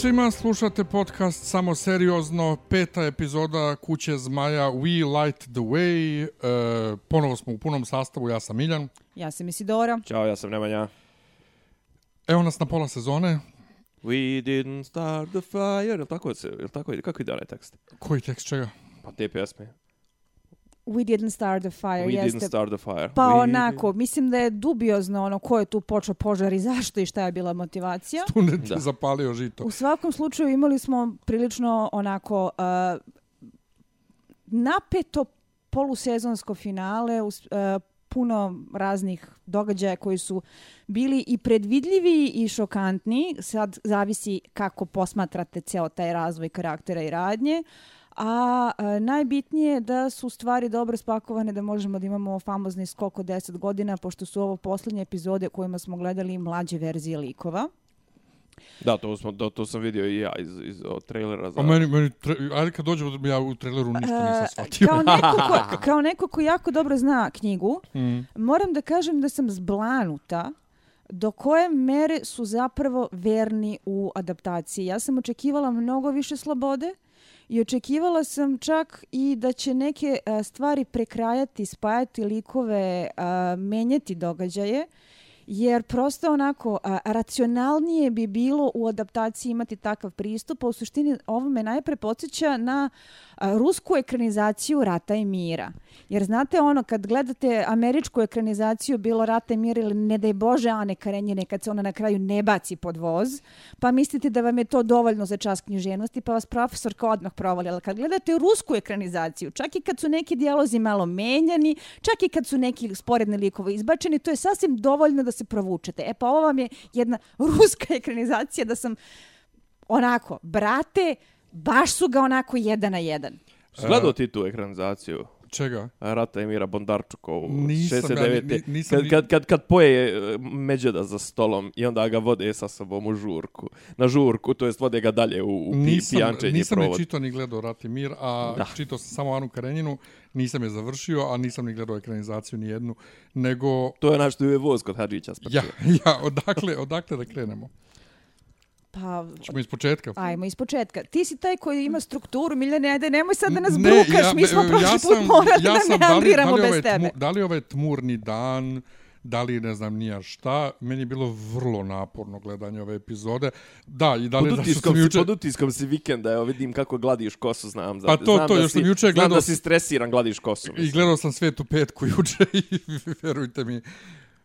Svima, slušate podcast Samo seriozno, peta epizoda Kuće zmaja We Light the Way. E, ponovo smo u punom sastavu, ja sam Miljan. Ja sam Isidora. Ćao, ja sam Nemanja. Evo nas na pola sezone. We didn't start the fire. Jel tako, se, jel tako? Kako ide onaj tekst? Koji tekst čega? Pa te pjesme. We didn't start the fire, We jeste. didn't start the fire. Pa We onako, mislim da je dubiozno ono ko je tu počeo požar i zašto i šta je bila motivacija. Student je Da. zapalio žito. U svakom slučaju imali smo prilično onako uh, napeto polusezonsko finale, uh, puno raznih događaja koji su bili i predvidljivi i šokantni. Sad zavisi kako posmatrate ceo taj razvoj karaktera i radnje. A e, najbitnije je da su stvari dobro spakovane da možemo da imamo famozni skok od 10 godina, pošto su ovo posljednje epizode kojima smo gledali mlađe verzije likova. Da, to, smo, to, to sam vidio i ja iz, iz od trailera. Za... A meni, meni, tre, ajde kad dođemo, ja u traileru ništa nisam E, shvatio. Kao neko, ko, kao neko ko jako dobro zna knjigu, Mm. moram da kažem da sam zblanuta do koje mere su zapravo verni u adaptaciji. Ja sam očekivala mnogo više slobode i očekivala sam čak i da će neke a, stvari prekrajati, spajati likove, a, menjati događaje. Jer prosto onako, a, racionalnije bi bilo u adaptaciji imati takav pristup, a u suštini ovo me najpre podsjeća na rusku ekranizaciju Rata i mira. Jer znate ono, kad gledate američku ekranizaciju bilo Rata i mira ili ne daj Bože Ane Karenjine kad se ona na kraju ne baci pod voz, pa mislite da vam je to dovoljno za čas književnosti, pa vas profesorka odmah provali. Ali kad gledate rusku ekranizaciju, čak i kad su neki dijalozi malo menjani, čak i kad su neki sporedni likovi izbačeni, to je sasvim dovoljno da se provučete. E pa ovo vam je jedna ruska ekranizacija da sam onako, brate, baš su ga onako jedan na jedan. Gledao ti tu ekranizaciju? Čega? Rata Emira Bondarčukovu. Nisam, ja, 69. ni- ni- nisam kad, kad, kad, kad poje e, međeda za stolom i onda ga vode sa sobom u žurku. Na žurku, to jest vode ga dalje u, u Nisam, pijančenje nisam je provod. čitao ni gledao Rat i mir, a Da. čitao sam samo Anu Karenjinu, nisam je završio, a nisam ni gledao ekranizaciju ni jednu, nego To je naš što je voz kod Hadžića sprčio. Ja, ja, odakle, odakle da krenemo? Pa, Ćemo iz početka. ajmo iz početka. Ti si taj koji ima strukturu, Miljane, ajde, nemoj sad da nas Ne, brukaš, mi smo prošli ja put morali ja da sam, da li, da li, bez ovaj tebe. tmu, da li ovaj tmurni dan, da li ne znam nija šta, meni je bilo vrlo naporno gledanje ove epizode. Da, i da li Pod da što utiskom, sam juče... pod utiskom si vikenda, evo vidim kako gladiš kosu, znam. Za, Pa to, znam to, da još si, sam juče Znam gledao da s- si stresiran, gladiš kosu. I mislim. gledao sam svetu petku juče i verujte mi,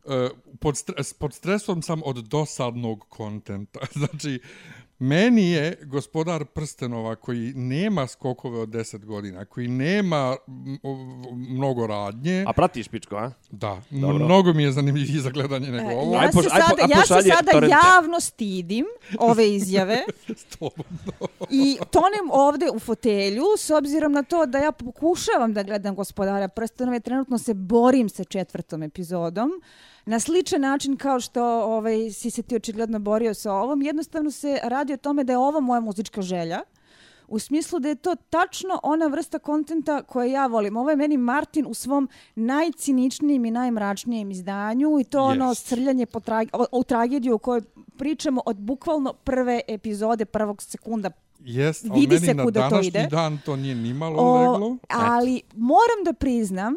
Eh, pod, stres, pod stresom sam od dosadnog kontenta. Znači, meni je gospodar Prstenova koji nema skokove od 10 godina, koji nema mnogo radnje, A pratiš pičko, a? da, Dobro. mnogo mi je zanimljiviji za gledanje nego E, ovo. Ja se, sada, ja se sada javno stidim ove izjave i tonem ovde u fotelju s obzirom na to da ja pokušavam da gledam gospodara prstenove, trenutno se borim sa četvrtom epizodom na sličan način kao što ovaj, si se ti očigledno borio sa ovom. Jednostavno se radi o tome da je ovo moja muzička želja. U smislu da je to tačno ona vrsta kontenta koje ja volim. Ovo je meni Martin u svom najciničnijem i najmračnijem izdanju i to ono Jest. srljanje po trag o, o tragediju o kojoj pričamo od bukvalno prve epizode, prvog sekunda Jest, ali vidi meni se na kuda to današnji ide. dan to nije nimalo O, leglo. ali moram da priznam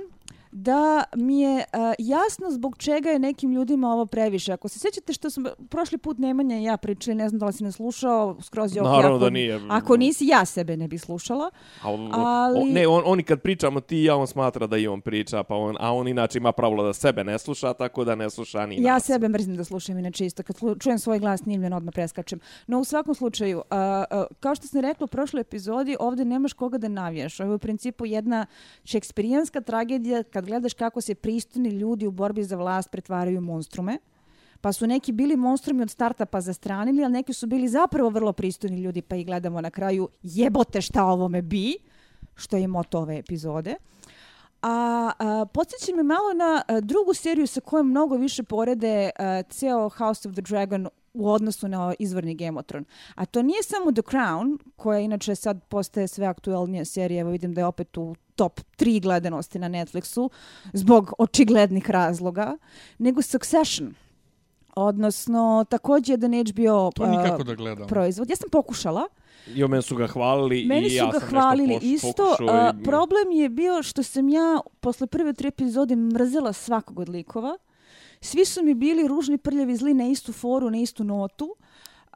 da mi je uh, jasno zbog čega je nekim ljudima ovo previše. Ako se sjećate što smo prošli put Nemanja i ja pričali, ne znam da li si ne slušao, skroz je ok, Naravno ako, da nije. Ako nisi, ja sebe ne bi slušala. A on, Ali- o, ne, on, oni kad pričamo ti ja, on smatra da i on priča, pa on, a on inače ima pravilo da sebe ne sluša, tako da ne sluša ni Ja nas. sebe mrzim da slušam inače isto. Kad čujem svoj glas snimljen, odmah preskačem. No u svakom slučaju, a, a, kao što sam rekla u prošloj epizodi, ovdje nemaš koga da navijaš. Ovo je u principu jedna šekspirijanska tragedija kad gledaš kako se pristojni ljudi u borbi za vlast pretvaraju u monstrume. Pa su neki bili monstrumi od starta pa zastranili, ali neki su bili zapravo vrlo pristojni ljudi, pa ih gledamo na kraju jebote šta ovome bi, što je moto ove epizode. A, a podsjeća me malo na a, drugu seriju sa kojom mnogo više porede a, ceo House of the Dragon u odnosu na izvorni Game of Thrones. A to nije samo The Crown, koja inače sad postaje sve aktuelnija serija, evo vidim da je opet u top 3 gledanosti na Netflixu, zbog očiglednih razloga, nego Succession. Odnosno, također jedan HBO To a, nikako da gledam. proizvod. Ja sam pokušala. I o meni su ga hvalili Meni i su ja ga sam hvalili nešto poš, isto. pokušao a, i- problem je bio što sam ja posle prve tri epizode mrzela svakog od likova. Svi su mi bili ružni, prljavi, zli na istu foru, na istu notu.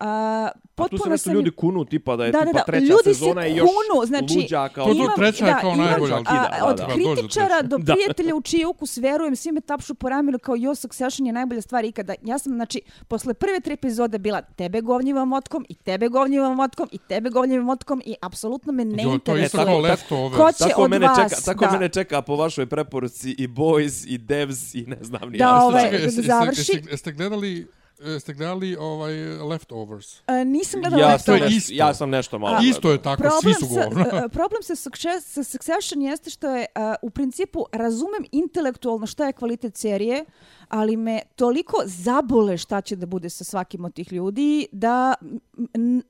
A, A tu se potpuno nešto sam... ljudi kunu, tipa da je Da, da, tipa da, treća ljudi se sezona i još kunu, znači, luđaka. To- to od- treća je kao najbolja, ali da, od da, da. kritičara do Da. prijatelja u čiji ukus verujem, svi me tapšu po ramenu kao jo, Succession je najbolja stvar ikada. Ja sam, znači, posle prve tri epizode bila tebe govnjivam motkom i tebe govnjivam motkom i tebe govnjivam motkom i apsolutno me ne Jo, to je interesuje. isto tako- kao tako- leftovers. Ko će Tako od mene vas, čeka, tako da. mene čeka po vašoj preporuci i Boys i Devs i ne znam ni Da, ja. ovaj, da završi. jeste gledali jeste gledali ovaj Leftovers? A, nisam gledala Ja, ja, sam to je nešto, isto. ja sam nešto malo. A, Isto je tako, svi su sa, govno. a, problem sa, Success, sa Succession jeste što je a, u principu razumem intelektualno šta je kvalitet serije, ali me toliko zabole šta će da bude sa svakim od tih ljudi da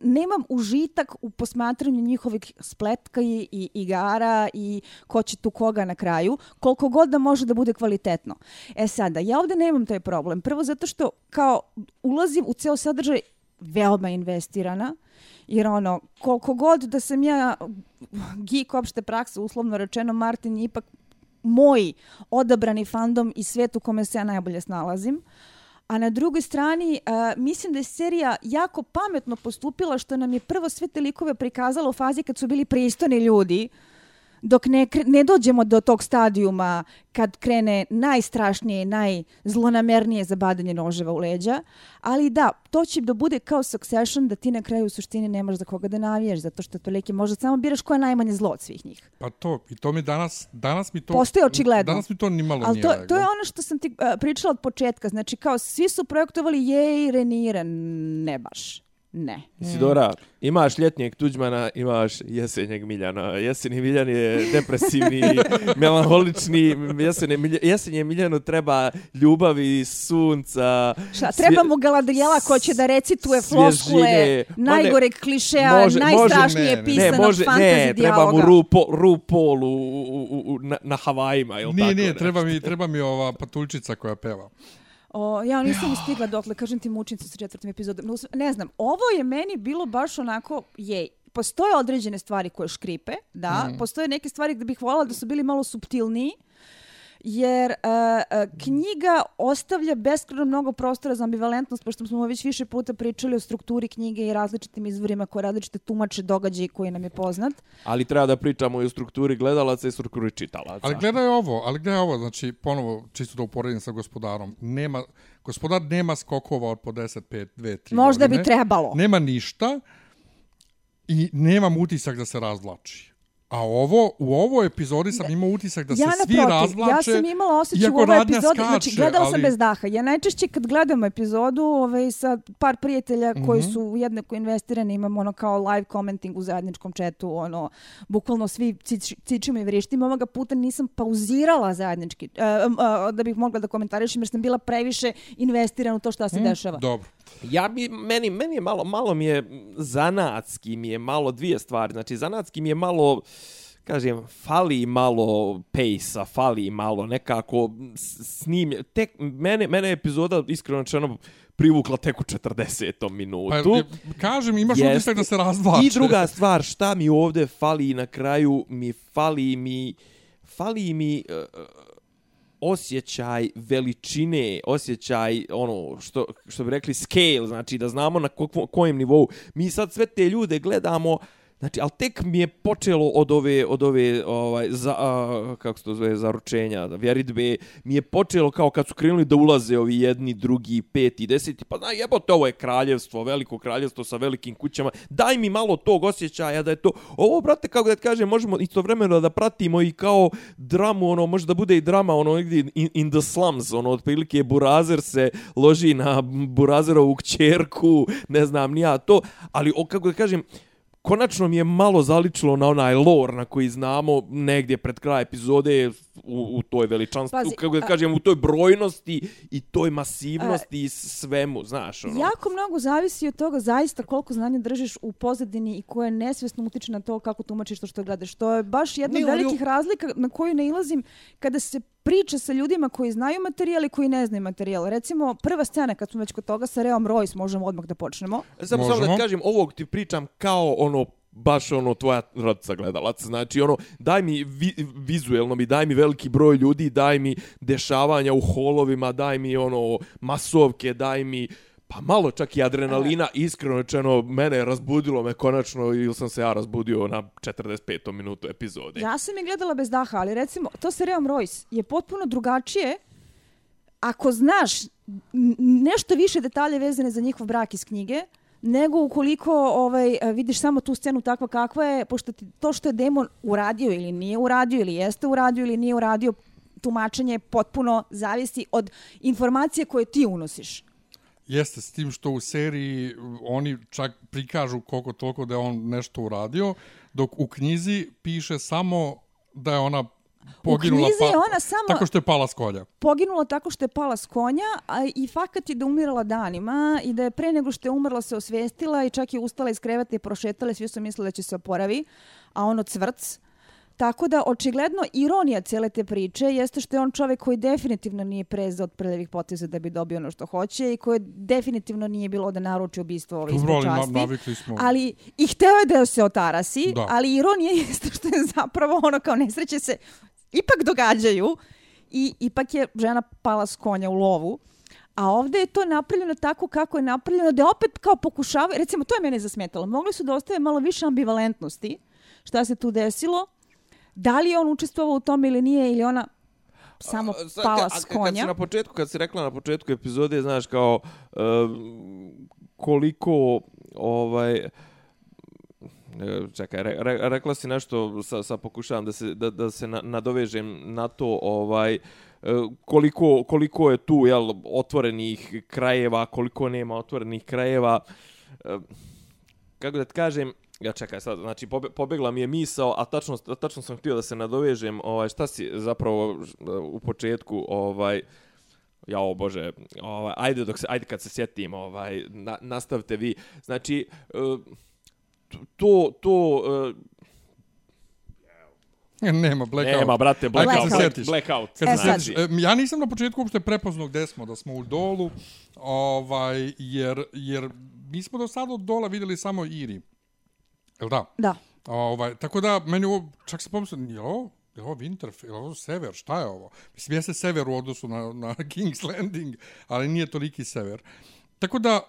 nemam užitak u posmatranju njihovih spletka i, i igara i ko će tu koga na kraju, koliko god da može da bude kvalitetno. E sada, ja ovde nemam taj problem. Prvo zato što kao ulazim u ceo sadržaj veoma investirana, jer ono, koliko god da sam ja geek opšte prakse, uslovno rečeno, Martin je ipak moj odabrani fandom i svet u kome se ja najbolje snalazim. A na drugoj strani, uh, mislim da je serija jako pametno postupila što nam je prvo sve te likove prikazala u fazi kad su bili pristojni ljudi, dok ne, ne dođemo do tog stadijuma kad krene najstrašnije, najzlonamernije zabadanje noževa u leđa. Ali da, to će da bude kao Succession, da ti na kraju u suštini nemaš za koga da navijaš, zato što tolike možda samo biraš ko je najmanje zlo od svih njih. Pa to, i to mi danas, danas mi to... Postoji očigledno. Danas mi to ni malo Ali nije to, leglo. to je ono što sam ti uh, pričala od početka. Znači, kao svi su projektovali jej, Renira, ne baš. Ne. Isidora, imaš ljetnjeg Tuđmana, imaš jesenjeg Miljana. Jesenji Miljan je depresivni, melanholični. Jesenje, Milja- jesenje Miljanu treba ljubavi, sunca. Šta, treba mu Galadrijela ko će da recituje floskule najgoreg klišeja, može- najstrašnije može- ne, ne. pisanog Ne, može, fantasy ne, treba dijaloga. mu RuPaul, RuPaul u, u, u, u, na, na Havajima, ili Nije, tako nije, nešto. treba mi, treba mi ova patuljčica koja peva. O, ja nisam ni stigla dotle, kažem ti mučim se sa četvrtim epizodom. No, Ne znam, ovo je meni bilo baš onako, jej, postoje određene stvari koje škripe, da, Mhm. postoje neke stvari gde bih voljela da su bili malo subtilniji, jer uh, knjiga ostavlja beskreno mnogo prostora za ambivalentnost, pošto smo već više puta pričali o strukturi knjige i različitim izvorima koje različite tumače događaje koji nam je poznat. Ali treba da pričamo i o strukturi gledalaca i strukturi čitalaca. Ali gledaj ovo, ali gledaj ovo, znači, ponovo, čisto da uporedim sa gospodarom, nema, gospodar nema skokova od po 10, 5, 2, 3 Možda godine. bi trebalo. Nema ništa i nemam utisak da se razvlači. A ovo, u ovoj epizodi sam imao utisak da se ja svi naprotiv, razvlače. Ja sam imala osjećaj u ovoj epizodi, skače, znači gledala sam ali- bez daha. Ja najčešće kad gledam epizodu ovaj, sa par prijatelja koji Mhm. su jednako investirani, imamo ono kao live commenting u zajedničkom četu, ono, bukvalno svi cič, cičimo i vrištimo. Ovoga puta nisam pauzirala zajednički, e, e, da bih mogla da komentarišem jer sam bila previše investirana u to šta se Mm, dešava. Dobro. Ja bi, meni, meni je malo, malo mi je zanatski mi je malo dvije stvari. Znači, zanatski mi je malo, kažem, fali malo pejsa, fali malo nekako s- snimlje. Tek, mene, mene je epizoda, iskreno rečeno, privukla tek u 40. minutu. Pa, je- kažem, imaš Jeste. utisak da se razvlače. I druga stvar, šta mi ovde fali na kraju, mi fali mi, fali mi uh, osjećaj veličine, osjećaj ono što što bi rekli scale, znači da znamo na kokvo, kojem nivou. Mi sad sve te ljude gledamo Znači, ali tek mi je počelo od ove, od ove ovaj, za, a, kako se to zove, zaručenja, vjeritbe, mi je počelo kao kad su krenuli da ulaze ovi jedni, drugi, peti, deseti, pa znaj, jebote, ovo je kraljevstvo, veliko kraljevstvo sa velikim kućama, daj mi malo tog osjećaja da je to, ovo, brate, kako da ti kažem, možemo istovremeno da pratimo i kao dramu, ono, može da bude i drama, ono, negdje in, in the slums, ono, otprilike Burazer se loži na Burazerovu kćerku, ne znam, nija to, ali, o, kako da kažem, konačno mi je malo zaličilo na onaj lore na koji znamo negdje pred kraj epizode u, u toj veličanstvu, kako da a- kažem, u toj brojnosti i toj masivnosti i svemu, znaš, ono. Jako mnogo zavisi od toga zaista koliko znanja držiš u pozadini i koje nesvjesno utiče na to kako tumačiš to što gledaš. To je baš jedna od velikih razlika na koju ne ilazim kada se priča sa ljudima koji znaju materijal i koji ne znaju materijal. Recimo, prva scena kad smo već kod toga sa Reom Royce, možemo odmah da počnemo. Samo, samo da ti kažem, ovog ti pričam kao ono baš ono tvoja rodca gledalac. Znači ono, daj mi vi, vizuelno mi, daj mi veliki broj ljudi, daj mi dešavanja u holovima, daj mi ono masovke, daj mi pa malo čak i adrenalina, iskreno rečeno, mene razbudilo me konačno ili sam se ja razbudio na 45. minutu epizode. Ja sam je gledala bez daha, ali recimo, to se Reom Royce je potpuno drugačije ako znaš nešto više detalje vezane za njihov brak iz knjige, nego ukoliko ovaj vidiš samo tu scenu takva kakva je, pošto ti, to što je demon uradio ili nije uradio, ili jeste uradio ili nije uradio, tumačenje potpuno zavisi od informacije koje ti unosiš. Jeste s tim što u seriji oni čak prikažu koliko toliko da je on nešto uradio, dok u knjizi piše samo da je ona poginula knjizi je ona samo- tako što je pala s kolja. poginula tako što je pala s konja a i fakat je da umirala danima i da je pre nego što je umrla se osvestila i čak je ustala iz kreveta i prošetala i svi su mislili da će se oporavi, a ono cvrc. Tako da, očigledno, ironija cele te priče jeste što je on čovjek koji definitivno nije prezao od prljavih poteza da bi dobio ono što hoće i koji definitivno nije bilo da naruči ubistvo ove Dobro, ali ispod na- časti. navikli smo. Ali, i hteo je da se otarasi, Da. ali ironija jeste što je zapravo ono kao nesreće se ipak događaju i ipak je žena pala s konja u lovu. A ovdje je to napravljeno tako kako je napravljeno, da opet kao pokušavaju, recimo to je mene zasmetalo, mogli su da ostave malo više ambivalentnosti, šta se tu desilo, da li je on učestvovao u tome ili nije, ili ona samo A, pala s Kad si konja. na početku, kad si rekla na početku epizode, znaš, kao uh, koliko ovaj e, čekaj, re, re, rekla si nešto, sa, sa pokušavam da se, da, da se na, nadovežem na to, ovaj, e, koliko, koliko je tu jel, otvorenih krajeva, koliko nema otvorenih krajeva. E, kako da ti kažem, ja čekaj sad, znači pobe, pobegla mi je misao, a tačno, tačno sam htio da se nadovežem, ovaj, šta si zapravo ž- u početku, ovaj, ja o bože, ovaj, ajde dok se, ajde kad se sjetim, ovaj, na, nastavite vi. Znači, e, to, to, e, Nema blackout. nema, brate, blackout, se black, sjetiš. blackout. Kad se sjetiš, e, ja nisam na početku uopšte prepoznao gde smo, da smo u dolu, ovaj, jer, jer mi smo do sada od dola videli samo Iri. Jel da? Da. Ovaj, tako da, meni ovo, čak se pomislio, je ovo, je ovo Winterfell, je ovo sever, šta je ovo? Mislim, jeste sever u odnosu na, na King's Landing, ali nije toliki sever. Tako da,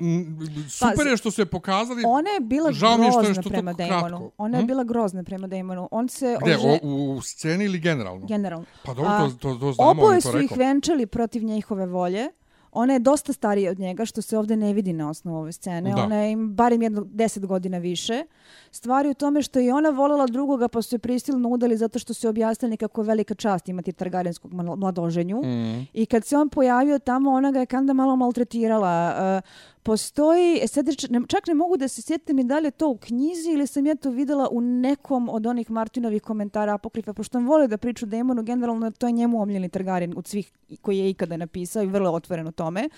n- super je što su je pokazali. Ona je bila Žao mi je što je grozna što prema tako kratko. Ona je Hm? bila grozna prema Damonu. On se Gde, ože- o, u, u sceni ili generalno? generalno. Pa dobro, to, to, to znamo, Oboje su ih rekao. venčali protiv njihove volje. Ona je dosta starija od njega, što se ovdje ne vidi na osnovu ove scene. Da. Ona je im barem jedno deset godina više. Stvari u tome što je ona voljela drugoga, pa su je prisilno udali zato što su objasnili kako je velika čast imati Targaryenskog mla- mladoženju. Mm. I kad se on pojavio tamo, ona ga je kanda malo maltretirala. E, postoji, e sad ne, čak ne mogu da se sjetim da li je to u knjizi ili sam ja to videla u nekom od onih Martinovih komentara apokrifa, pošto on voli da priču demonu, generalno to je njemu omljeni Targaryen od svih koji je ikada napisao i vrlo otvoren o tome,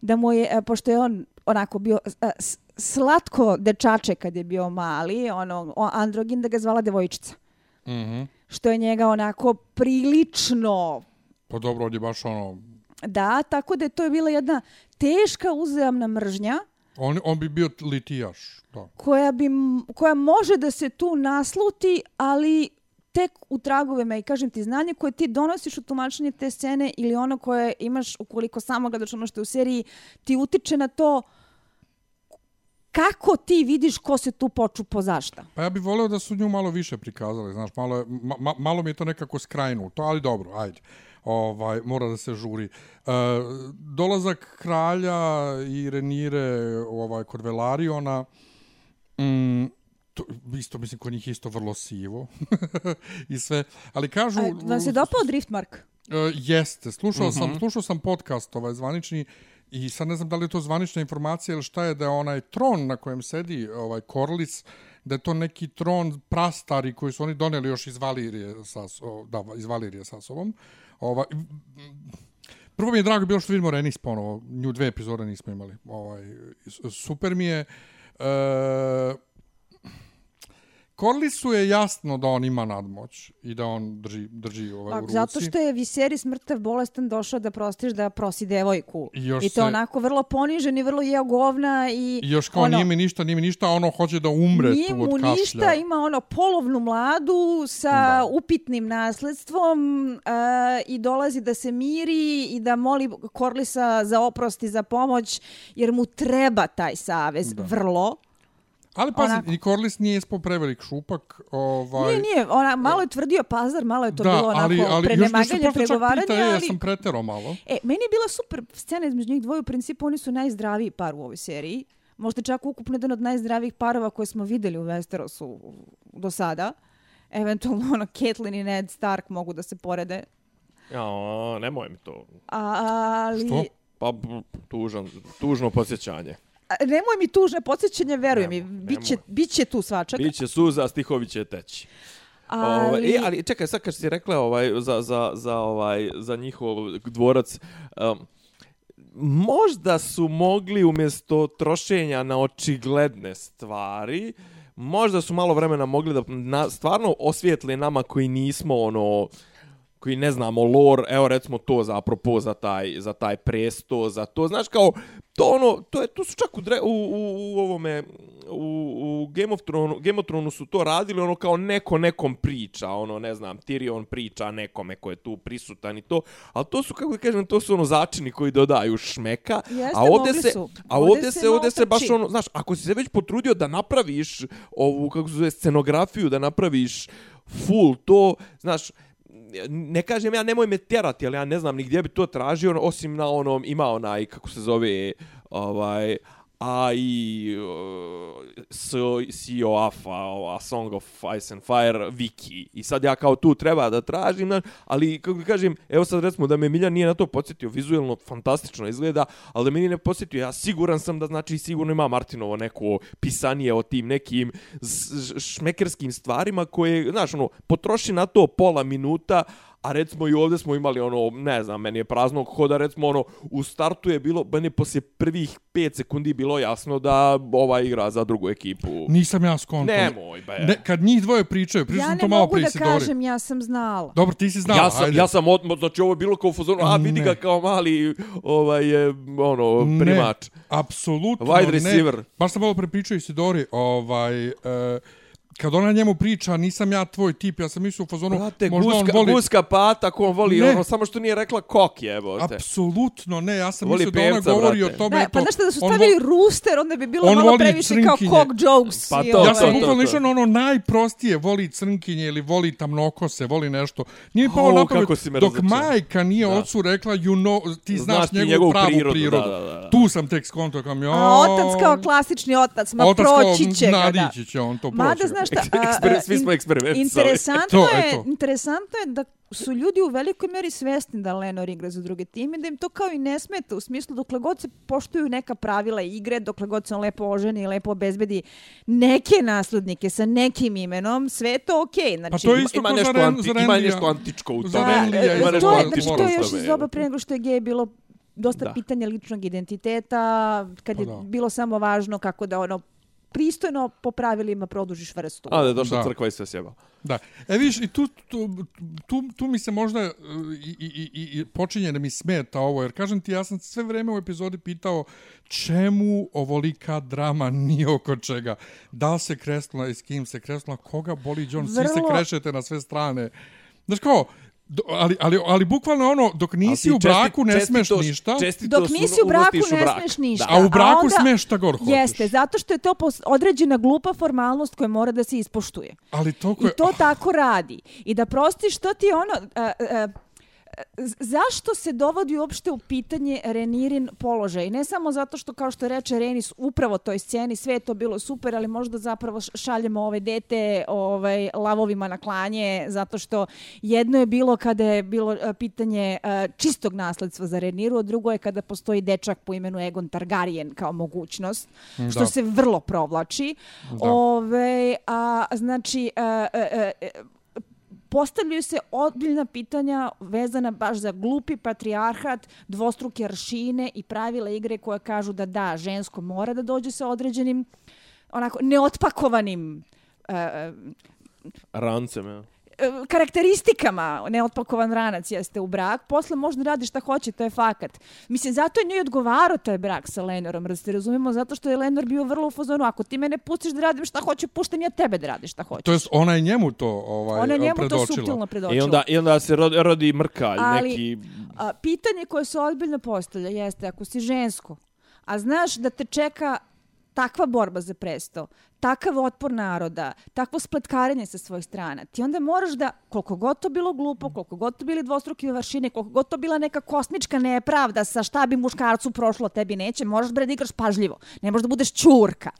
da mu je, e, pošto je on onako bio slatko dečače kad je bio mali, ono, androgin da ga zvala devojčica. Mhm. Što je njega onako prilično Pa dobro, on je baš ono... Da, tako da je to je bila jedna teška uzajamna mržnja On, on bi bio litijaš, da. koja, bi, koja može da se tu nasluti, ali tek u tragovima i kažem ti znanje koje ti donosiš u tumačenje te scene ili ono koje imaš ukoliko samo gledaš ono što je u seriji ti utiče na to kako ti vidiš ko se tu poču po zašta. Pa ja bih voleo da su nju malo više prikazali, znaš, malo, je- ma, ma, malo mi je to nekako skrajnuto, ali dobro, ajde. Ovaj, mora da se žuri. E, dolazak kralja i Renire ovaj, kod Velariona, mm, to, isto, mislim, kod njih isto vrlo sivo i sve, ali kažu... A, vam se dopao Driftmark? E, jeste, slušao sam, slušao sam podcast ovaj zvanični i sad ne znam da li je to zvanična informacija ili šta je da je onaj tron na kojem sedi ovaj Korlis, da je to neki tron prastari koji su oni doneli još iz Valirije sa da iz Valirije sa sobom. Ovaj Prvo mi je drago bilo što vidimo Renis ponovo. Nju dve epizode nismo imali. Ovaj, super mi je. E, Corlisu je jasno da on ima nadmoć i da on drži, drži ovaj u Pa, ruci. zato što je Viserys mrtav bolestan došao da prostiš da prosi devojku. I još I to se- onako vrlo ponižen i vrlo jeo govna i... I još kao ono, nije mi ništa, nije mi ništa, ono hoće da umre Nije tu mu od kašlja. ništa, ima ono polovnu mladu sa Da. upitnim nasledstvom uh, i dolazi da se miri i da moli Korlisa za oprost i za pomoć jer mu treba taj savez Da. vrlo. Ali pazi, onako. i Corlys nije ispao prevelik šupak. Ovaj, Nije, nije, ona, malo je tvrdio pazar, malo je to da, bilo onako ali, ali prenemaganje, pregovaranje, pita, ali... ja sam preterao malo. E, meni je bila super scena između njih dvoje, u principu oni su najzdraviji par u ovoj seriji. Možda čak ukupno jedan od najzdravijih parova koje smo videli u Westerosu do sada. Eventualno, ono, Catelyn i Ned Stark mogu da se porede. Ja, nemoj mi to. Ali... Što? Pa, tužan, tužno posjećanje. Nemoj mi tužne podsjećanje, veruj mi, Nemoj, biće, nemoj. biće tu svačak. Biće suza, stihovi će teći. ali... Ovaj, e, ali čekaj, sad kad si rekla ovaj, za, za, za, ovaj, za njihov dvorac, um, možda su mogli umjesto trošenja na očigledne stvari, možda su malo vremena mogli da na, stvarno osvijetle nama koji nismo ono koji ne znamo lore, evo recimo to za apropo za taj za taj presto, za to, znaš kao to ono, to je to su čak u, dre, u, u, u ovome u, u Game of Thrones, Game of Thrones su to radili ono kao neko nekom priča, ono ne znam, Tyrion priča nekome ko je tu prisutan i to, ali to su kako kažem, to su ono začini koji dodaju šmeka, Jeste, a ovdje mogli se su. a Ovdje ovdje se ovdje se baš ono, znaš, ako si se već potrudio da napraviš ovu kako se zove scenografiju, da napraviš full to, znaš, ne kažem ja nemoj me tjerati, ali ja ne znam ni gdje bi to tražio, osim na onom, ima onaj, kako se zove, ovaj, a i uh, Sea of A Song of Ice and Fire wiki. I sad ja kao tu treba da tražim, ali kako da kažem, evo sad recimo da me Miljan nije na to podsjetio, vizuelno fantastično izgleda, ali da me nije ne podsjetio, ja siguran sam da znači sigurno ima Martinovo neko pisanije o tim nekim šmekerskim stvarima koje, znaš, ono, potroši na to pola minuta, A recimo i ovdje smo imali ono, ne znam, meni je praznog hoda, recimo ono, u startu je bilo, meni je poslije prvih 5 sekundi bilo jasno da ova igra za drugu ekipu. Nisam ja skonto. Nemoj, be. Ne, kad njih dvoje pričaju, pričao ja ne to malo mogu prije da Sidori. kažem, ja sam znala. Dobro, ti si znala, ja sam, ajde. ja sam odmah, znači ovo je bilo kao u fazonu, a vidi Ne. ga kao mali, ovaj, je, ono, Ne. primač. Apsolutno Wide ne. receiver. Baš sam malo prepričao i Sidori, ovaj, e, kad ona njemu priča, nisam ja tvoj tip, ja sam mislio u fazonu, Brate, možda guska, on voli... guska pata, ko on voli, Ne. ono, samo što nije rekla kok jebote. Apsolutno ne, ja sam Voli mislio da ona pevca, govori brate. o tome. Da, eto, pa znaš da su on vo- stavili rooster, onda bi bilo on malo previše kao crnkinje. cock jokes. Pa to, ovaj- Ja sam to, bukvalno to. išao na ono najprostije, voli crnkinje ili voli tamnokose, voli nešto. Nije mi palo Au, na pamet, kako si me dok razočarao. majka nije Da. ocu rekla, you know, ti znaš, Znaš njegovu, njegovu pravu prirodu, prirodu. da, da, da. Tu sam tek skonto kam, jo. A otac kao klasični otac, ma kao, proći će ga, da. nadići će on to proći. Mada, znaš šta, a, svi smo eksperimentisali. Interesantno, To, je, eto. interesantno je da su ljudi u velikoj meri svesni da Lenor igra za druge time, da im to kao i ne smeta, u smislu dokle god se poštuju neka pravila igre, dokle god se on lepo oženi i lepo obezbedi neke naslednike sa nekim imenom, sve je to okej. Znači, Pa to isto Ima za nešto, anti, za ima nešto antičko u Za tome. Da, je Ima nešto to je, znači, to je još iz doba pre nego što je gej bilo dosta Da. pitanja ličnog identiteta, kad Pa je da. bilo samo važno kako da ono pristojno po pravilima produžiš vrstu. A, da je došla Da. crkva i sve sjeba. Da. E viš, i tu, tu, tu, tu mi se možda e, i, i, i, i počinje da mi smeta ovo, jer kažem ti, ja sam sve vreme u epizodi pitao čemu ovolika drama nije oko čega. Da li se kresnula i s kim se kresnula, koga boli John, svi se Vrlo- krešete na sve strane. Znaš kao, do, ali, ali, ali bukvalno ono, dok nisi u braku ne smeš čestitost- ništa, Dok nisi u braku ne brak. smeš ništa. a u braku onda- smeš šta god hoćeš. Jeste, zato što je to određena glupa formalnost koja mora da se ispoštuje. Ali to I koje... to tako radi. I da prostiš, to ti je ono... a, a, z- zašto se dovodi uopšte u pitanje Renirin položaj? Ne samo zato što, kao što reče Renis, upravo toj sceni sve to bilo super, ali možda zapravo šaljemo ove dete ovaj, lavovima na klanje, zato što jedno je bilo kada je bilo a, pitanje a, čistog nasledstva za Reniru, a drugo je kada postoji dečak po imenu Egon Targaryen kao mogućnost, što Da. se vrlo provlači. Da. Ove, a, znači, a, a, a, postavljaju se odbiljna pitanja vezana baš za glupi patrijarhat, dvostruke aršine i pravila igre koje kažu da da, žensko mora da dođe sa određenim onako neotpakovanim uh, Rancem, ja karakteristikama neotpakovan ranac jeste u brak, posle možda radi šta hoće, to je fakat. Mislim, zato je njoj odgovarao taj brak sa Lenorom, da se razumemo, zato što je Lenor bio vrlo u fazonu, ako ti mene pustiš da radim šta hoću, puštam ja tebe da radiš šta hoćeš. To jest, ona je njemu to ovaj, Ona je njemu to predočila. suptilno predočila. I onda, I onda se rodi, rodi mrkalj, Ali- neki... A, pitanje koje se ozbiljno postavlja jeste, ako si žensko, a znaš da te čeka takva borba za presto, takav otpor naroda, takvo spletkarenje sa svojih strana, ti onda moraš da, koliko god to bilo glupo, koliko god to bili dvostruki vršine, koliko god to bila neka kosmička nepravda sa šta bi muškarcu prošlo, tebi neće, moraš bre da igraš pažljivo. Ne možeš da budeš čurka.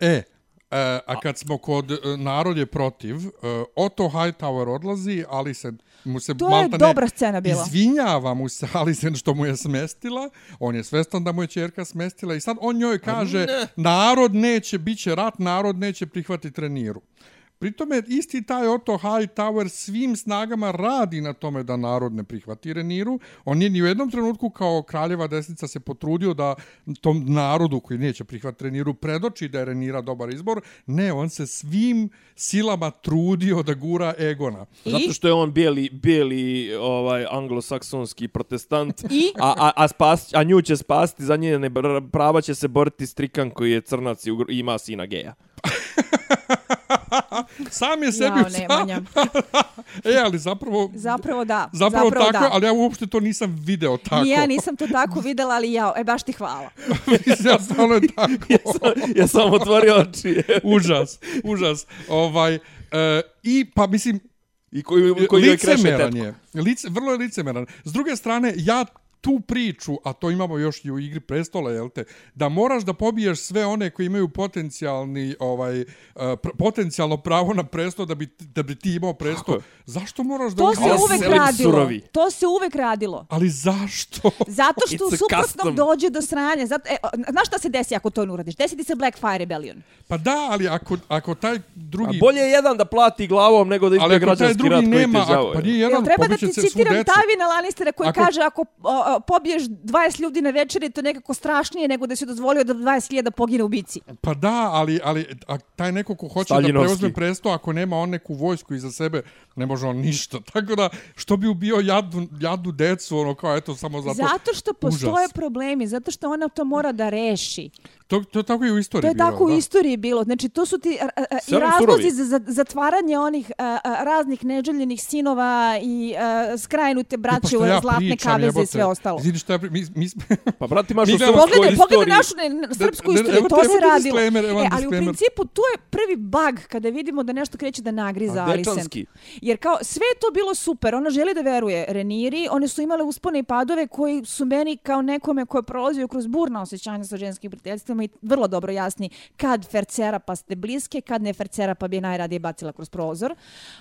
E, E, a kad smo kod e, narod je protiv, e, Otto Hightower odlazi, ali se mu se To je dobra scena bila. Izvinjava mu se Alisen što mu je smestila. On je svestan da mu je čerka smestila i sad on njoj kaže narod neće, bit će rat, narod neće prihvatiti treniru. Pritome, isti taj Otto Hightower svim snagama radi na tome da narod ne prihvati Reniru. On nije ni u jednom trenutku kao kraljeva desnica se potrudio da tom narodu koji neće prihvatiti Reniru predoči da je Renira dobar izbor. Ne, on se svim silama trudio da gura Egona. I? Zato što je on bijeli, bijeli ovaj, anglosaksonski protestant, I? a, a, a, spas, a nju će spasti, za njene prava će se boriti strikan koji je crnac i ima sina geja. Sam je sebi... Jao, Nemanja. e, ali zapravo... Zapravo da. Zapravo, tako, da. ali ja uopšte to nisam video tako. Ni ja nisam to tako videla, ali jao, e baš ti hvala. Mislim, ja stvarno je tako. ja, sam, ja sam otvorio oči. užas, užas. Ovaj, uh, I pa mislim, I koji, koji licemeran je. Lice, vrlo je licemeran. S druge strane, ja tu priču, a to imamo još i u igri prestola, jel te, da moraš da pobiješ sve one koji imaju potencijalni ovaj uh, pr potencijalno pravo na presto da bi da bi ti imao presto. Zašto moraš da To se uvek radilo. surovi. To se uvek radilo. Ali zašto? Zato što u a suprotnom custom. dođe do sranja. Zato, e, znaš šta se desi ako to ne uradiš? Desi ti se Black Fire Rebellion. Pa da, ali ako, ako taj A drugi... bolje je jedan da plati glavom nego da ali izbije građanski rat drugi koji nema, te ako, žao. pa nije Jel jedan, treba da ti citiram. Tavina Lannistera koji Ako- kaže ako o, pobiješ 20 ljudi na večeri, to je nekako strašnije nego da si dozvolio da 20.000 pogine u bici. Pa da, ali, ali a taj neko ko hoće da preuzme presto, ako nema on neku vojsku iza sebe, ne može on ništa. Tako da, što bi ubio jadnu, jadnu decu, ono kao, eto, samo zato... Zato što postoje Užas. problemi, zato što ona to mora da reši. To, to tako i u istoriji To je bilo, tako u da. istoriji bilo. Znači, to su ti a, a, a, i razlozi surovi. za, za zatvaranje onih a, a, raznih neželjenih sinova i a, skrajnute Pa braće što u ja zlatne pričam, kaveze i sve ostalo. Izvini što ja pri... Mi, mi, smo- Pa brati, imaš u srpskoj Pogledaj, pogledaj istoriji... našu ne, srpsku ne, istoriju, to se radilo. evo E, ali u principu tu je prvi bug kada vidimo da nešto kreće da nagriza A, Alicent. dečanski. Jer kao sve to bilo super, ona želi da veruje Reniri, one su imale uspone i padove koji su meni kao nekome ko je prolazio kroz burna osjećanja sa ženskim prijateljstvima i vrlo dobro jasni kad fercera pa ste bliske, kad ne fercera pa bi je najradije bacila kroz prozor.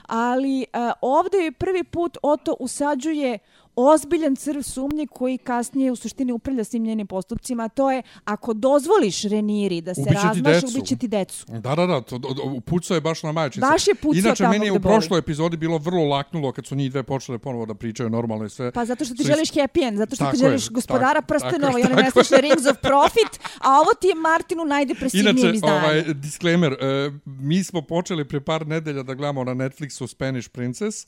Ali uh, ovdje je prvi put Oto usađuje ozbiljan crv sumnje koji kasnije u suštini upravlja svim njenim postupcima, a to je ako dozvoliš Reniri da se Ubiće ti razmaša, ubiće ti decu. Da, da, da, to, upucao je baš na majčice. Baš je pucao Inače, tamo meni je u prošloj epizodi bilo vrlo laknulo kad su njih dve počele ponovo da pričaju normalno i sve. Pa zato što ti Sve- želiš happy end, zato što Tako ti je, želiš gospodara tako- prstenova tako- i one mesečne Rings of Profit, a ovo ti je Martinu najdepresivnijem Inače, izdanju. ovaj, disclaimer, uh, mi smo počeli pre par nedelja da gledamo na Netflixu Spanish Princess,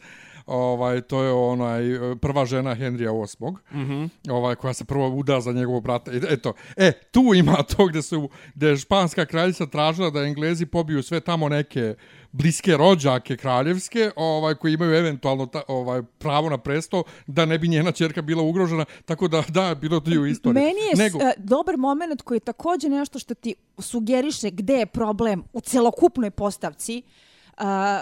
ovaj, to je onaj eh, prva žena Henrya VIII, mm -hmm. ovaj, koja se prvo uda za njegovog brata. E, Eto, e, tu ima to gde, su, gde je španska kraljica tražila da Englezi pobiju sve tamo neke bliske rođake kraljevske, ovaj koji imaju eventualno ta, ovaj pravo na presto da ne bi njena ćerka bila ugrožena, tako da da bilo to u istoriji. Meni je Nego, Nego... dobar moment koji je također nešto što ti sugeriše gde je problem u celokupnoj postavci, a,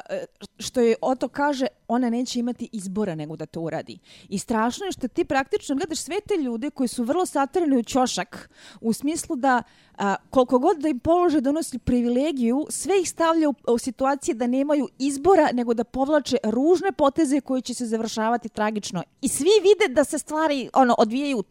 što je Oto kaže, ona neće imati izbora nego da to uradi. I strašno je što ti praktično gledaš sve te ljude koji su vrlo satrani u ćošak, u smislu da a, koliko god da im polože donosi privilegiju, sve ih stavlja u, u situacije da nemaju izbora nego da povlače ružne poteze koje će se završavati tragično. I svi vide da se stvari ono odvijaju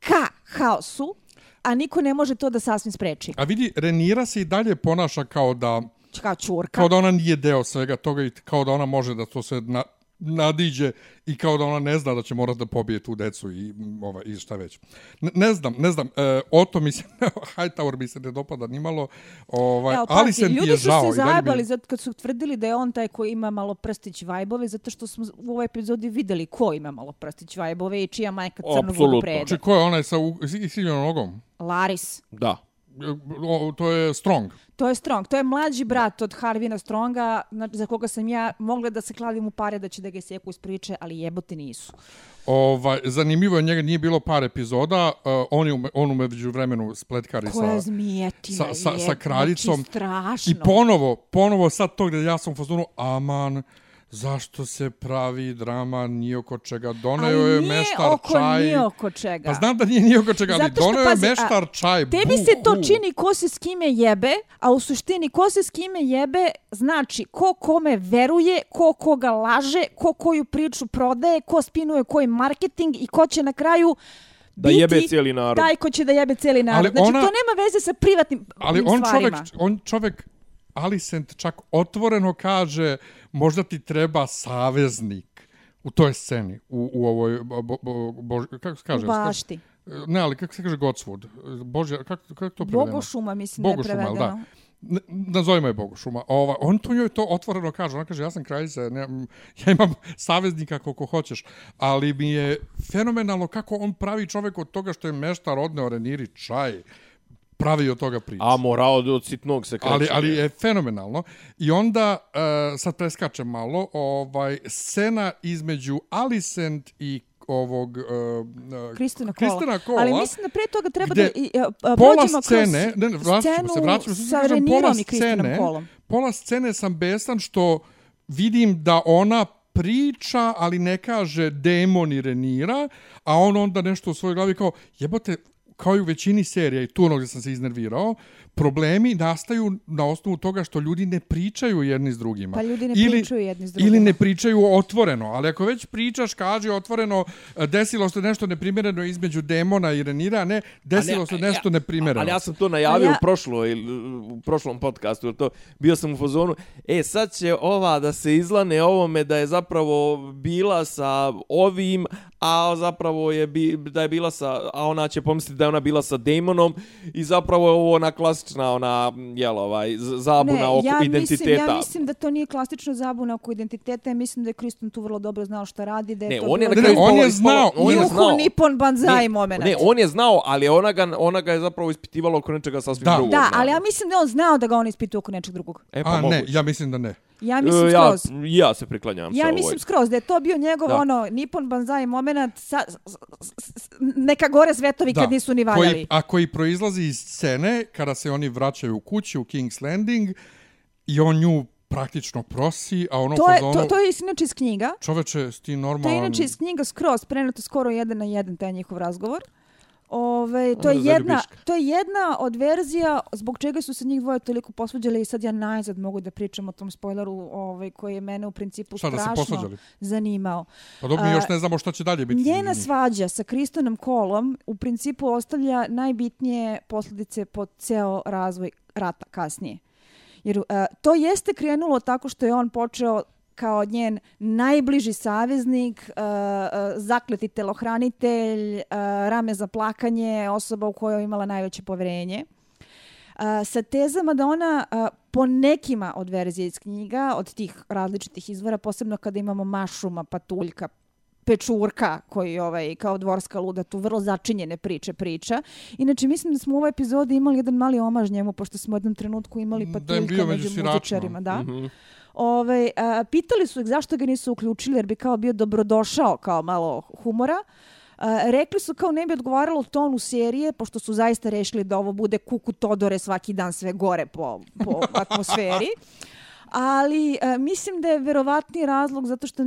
ka haosu, a niko ne može to da sasvim spreči. a vidi, Renira se i dalje ponaša kao da Kao čurka. kao da ona nije deo svega toga i kao da ona može da to sve na, nadiđe i kao da ona ne zna da će morati da pobije tu decu i, ova, i šta već. Ne, ne znam, ne znam, e, o to mi se, Hightower mi se ne dopada ni malo, ovaj, Evo, ali se ti je ljudi su žao. se zajebali zato kad su tvrdili da je on taj koji ima malo prstić vajbove, zato što smo u ovoj epizodi videli ko ima malo prstić vajbove i čija majka crnu vodu prede. Či ko je onaj sa u- isiljenom nogom? Laris. Da. To je Strong. To je Strong. To je mlađi brat od Harvina Stronga, za koga sam ja mogla da se kladim u pare da će da ga seku iz priče, ali jebote nisu. Ovaj, zanimljivo je, njega nije bilo par epizoda, uh, on, je on umeđu vremenu spletkari Koja sa... sa- sa- sa kraljicom. Znači, strašno. I ponovo, ponovo sad to gdje ja sam u fazonu, aman, zašto se pravi drama ni oko čega, doneo ali je meštar oko, čaj. Nije oko čega. Pa znam da nije ni oko čega, ali doneo pazi, je a, meštar čaj. Tebi se to čini ko se s kime jebe, a u suštini ko se s kime jebe znači ko kome veruje, ko koga laže, ko koju priču prodaje, ko spinuje koji marketing i ko će na kraju Da biti jebe cijeli narod. taj ko će da jebe cijeli narod. Ali znači ona- to nema veze sa privatnim Ali on stvarima. čovek, on čovek, Alicent čak otvoreno kaže, možda ti treba saveznik u toj sceni, u, u ovoj, bo, bo, bo, kako se kaže? U bašti. Ne, ali kako se kaže Godswood? Bože, kako, kako to prevedeno? Bogošuma, mislim Bogošuma, da je prevedeno. Ne, nazovimo je Bogošuma. Ova, on to njoj to otvoreno kaže. Ona kaže, ja sam kraljica, ne, ja imam saveznika koliko hoćeš, ali mi je fenomenalno kako on pravi čovjek od toga što je meštar odneo reniri čaj, pravi od toga priču. A mora od, od sitnog se kreće. Ali, ali je fenomenalno. I onda, uh, sad preskačem malo, ovaj, scena između Alicent i ovog uh, Kristina Kola. Kristina Kola. Ali mislim da pre toga treba da i, a, pola scene, kroz ne, ne, vraćamo se, vraćamo se, sa kažem, pola scene, Kolom. pola scene sam besan što vidim da ona priča, ali ne kaže demon i Renira, a on onda nešto u svojoj glavi kao, jebote, kao i u većini serija i tu ono gdje sam se iznervirao, problemi nastaju na osnovu toga što ljudi ne pričaju jedni s drugima. Pa ljudi ne ili, pričaju jedni s drugima. Ili ne pričaju otvoreno, ali ako već pričaš, kaži otvoreno, e, desilo se nešto neprimjereno između demona i Renira, ne desilo ne, se nešto ja- neprimjereno. Ali ja sam to najavio ja- u, prošloj, u prošlom podcastu. jer To, bio sam u fazonu, e sad će ova da se izlane ovome da je zapravo bila sa ovim, a zapravo je bi, da je bila sa, a ona će pomisliti da je ona bila sa demonom i zapravo je ovo ona klasična ona, jel, ovaj, zabuna oko ja identiteta. Mislim, ja mislim da to nije klasično zabuna oko identiteta. Ja mislim da je Kriston tu vrlo dobro znao šta radi. Da je Ne, to on je bilo Ne, ne, on je znao, on je Juhu, znao. Nippon Banzai Ne, moment. Ne, on je znao, ali ona ga, ona ga je zapravo ispitivala oko nečega sasvim Da. drugog. Da, ali ja mislim da on znao da ga on ispituje oko nečeg drugog. E, pa A ne, moguće. ja mislim da ne. Ja mislim E, ja, skroz. ja se priklanjam sa Ja ovoj. mislim skroz da je to bio njegov Da. ono Nippon Banzai moment sa, s- s- s- neka gore svetovi kad nisu ni valjali. Koji, a koji proizlazi iz scene kada se oni vraćaju u kući u King's Landing i on nju praktično prosi, a ono to, je, fazonu, to, to je inače iz knjiga. čoveče, sti To je normalan... inače iz knjiga skroz, preneto skoro jedan na jedan taj njihov razgovor. Ove, to, je jedna, to je jedna od verzija zbog čega su se njih dvoje toliko posvađali i sad ja najzad mogu da pričam o tom spoileru ovaj, koji je mene u principu Šta, strašno zanimao. Pa dobro, mi još ne znamo šta će dalje biti. Njena svađa sa Kristonom Kolom u principu ostavlja najbitnije posljedice po ceo razvoj rata kasnije. Jer uh, to jeste krenulo tako što je on počeo kao njen najbliži saveznik, uh, zakleti telohranitelj, uh, rame za plakanje, osoba u kojoj je imala najveće poverenje. Uh, sa tezama da ona uh, po nekima od verzije iz knjiga, od tih različitih izvora, posebno kada imamo Mašuma, Patuljka, Pečurka, koji ovaj, kao dvorska luda tu vrlo začinjene priče priča. Inače, mislim da smo u ovoj epizodi imali jedan mali omaž njemu, pošto smo u jednom trenutku imali Da bio među među muzičarima. Da. Mhm. Ove, a, pitali su ih zašto ga nisu uključili jer bi kao bio dobrodošao kao malo humora. A, rekli su kao ne bi odgovaralo tonu serije pošto su zaista rešili da ovo bude kuku Todore svaki dan sve gore po, po atmosferi. Ali a, mislim da je verovatni razlog zato što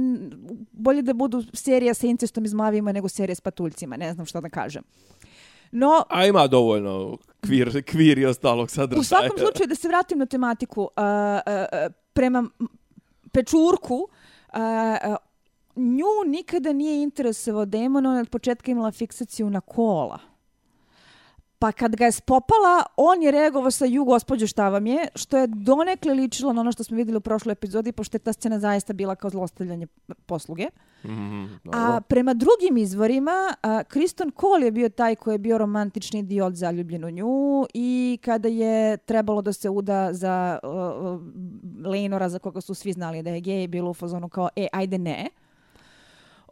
bolje da budu serija sa incestom iz mavima nego serija s patuljcima. Ne znam što da kažem. No, A ima dovoljno kvir, kvir i ostalog sadržaja. U svakom slučaju, da se vratim na tematiku, uh, uh, prema Pečurku, uh, nju nikada nije interesovao demon, ona od početka imala fiksaciju na kola. Pa kad ga je spopala, on je reagovao sa ju gospođo šta vam je, što je donekle ličilo na ono što smo vidjeli u prošloj epizodi, pošto je ta scena zaista bila kao zlostavljanje posluge. Mm, A prema drugim izvorima, a, Kriston Cole je bio taj koji je bio romantični idiot zaljubljen u nju i kada je trebalo da se uda za uh, uh, Lenora, za koga su svi znali da je gej, bilo u fazonu kao, e, ajde ne.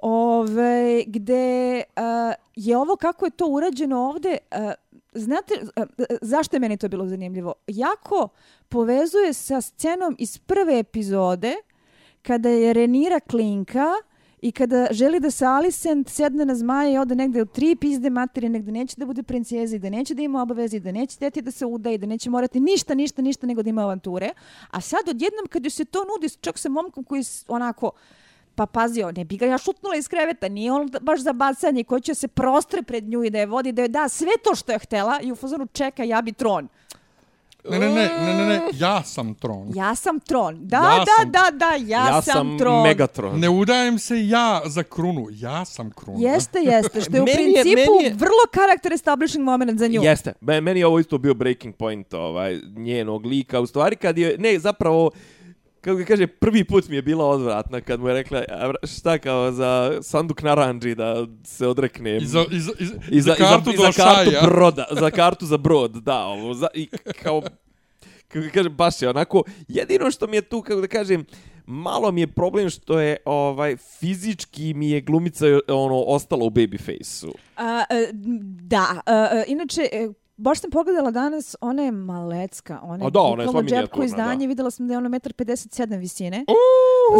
Ove, gde uh, je ovo kako je to urađeno ovde, uh, znate e, zašto je meni to bilo zanimljivo? Jako povezuje sa scenom iz prve epizode kada je Renira klinka i kada želi da se Alicent sedne na zmaje i ode negde u tri pizde materije, negde neće da bude princeza i da neće da ima obaveze i da neće teti da se uda i da neće morati ništa, ništa, ništa nego da ima avanture. A sad odjednom kad joj se to nudi čak sa momkom koji onako Pa pazi, on ne bi ga ja šutnula iz kreveta, nije on baš za bacanje koji će se prostre pred nju i da je vodi, da je da sve to što je htela i u fazonu čeka, ja bi tron. Ne, ne, ne, ne, ne, ne, ja sam tron. Ja sam tron. Da, Ja da, sam- da, da, ja, ja sam, sam tron. Megatron. Ne udajem se ja za krunu, ja sam kruna. Jeste, jeste, što je u je- principu meni je- vrlo karakter establishing moment za nju. Jeste. Me- Meni je ovo isto bio breaking point ovaj, njenog lika. U stvari kad je, ne, zapravo, kako ga kaže, prvi put mi je bila odvratna kad mu je rekla, šta kao za sanduk naranđi da se odreknem. I za, i za, i za, I za, za kartu i do za, za kartu šaja. broda, za kartu za brod, da, ovo, za, i kao, kako kažem, baš je onako, jedino što mi je tu, kako da kažem, malo mi je problem što je, ovaj, fizički mi je glumica, ono, ostala u babyface-u. A, e, da, a, inače, e, baš sam pogledala danas, ona je malecka, ona je A da, ona je sva minijaturna, izdanje, da. videla sam da je ona 1,57 visine.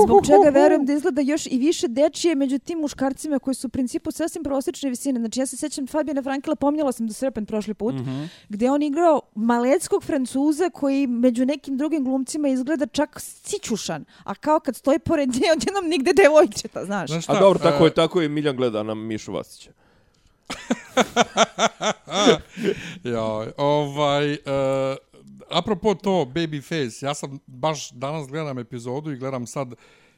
Zbog čega verujem da izgleda još i više dečije među tim muškarcima koji su u principu sasvim prosječne visine. Znači ja se sećam Fabijana Frankela, pomnjala sam The Serpent prošli put, Mhm. gdje je on igrao maleckog francuza koji među nekim drugim glumcima izgleda čak sićušan. A kao kad stoji pored nje, odjednom nigde devojčeta, znaš. Znaš A dobro, tako e, je, tako je Miljan gleda na Mišu Vasića. Ja, ovaj, uh, apropo to Babyface, ja sam baš danas gledam epizodu i gledam sad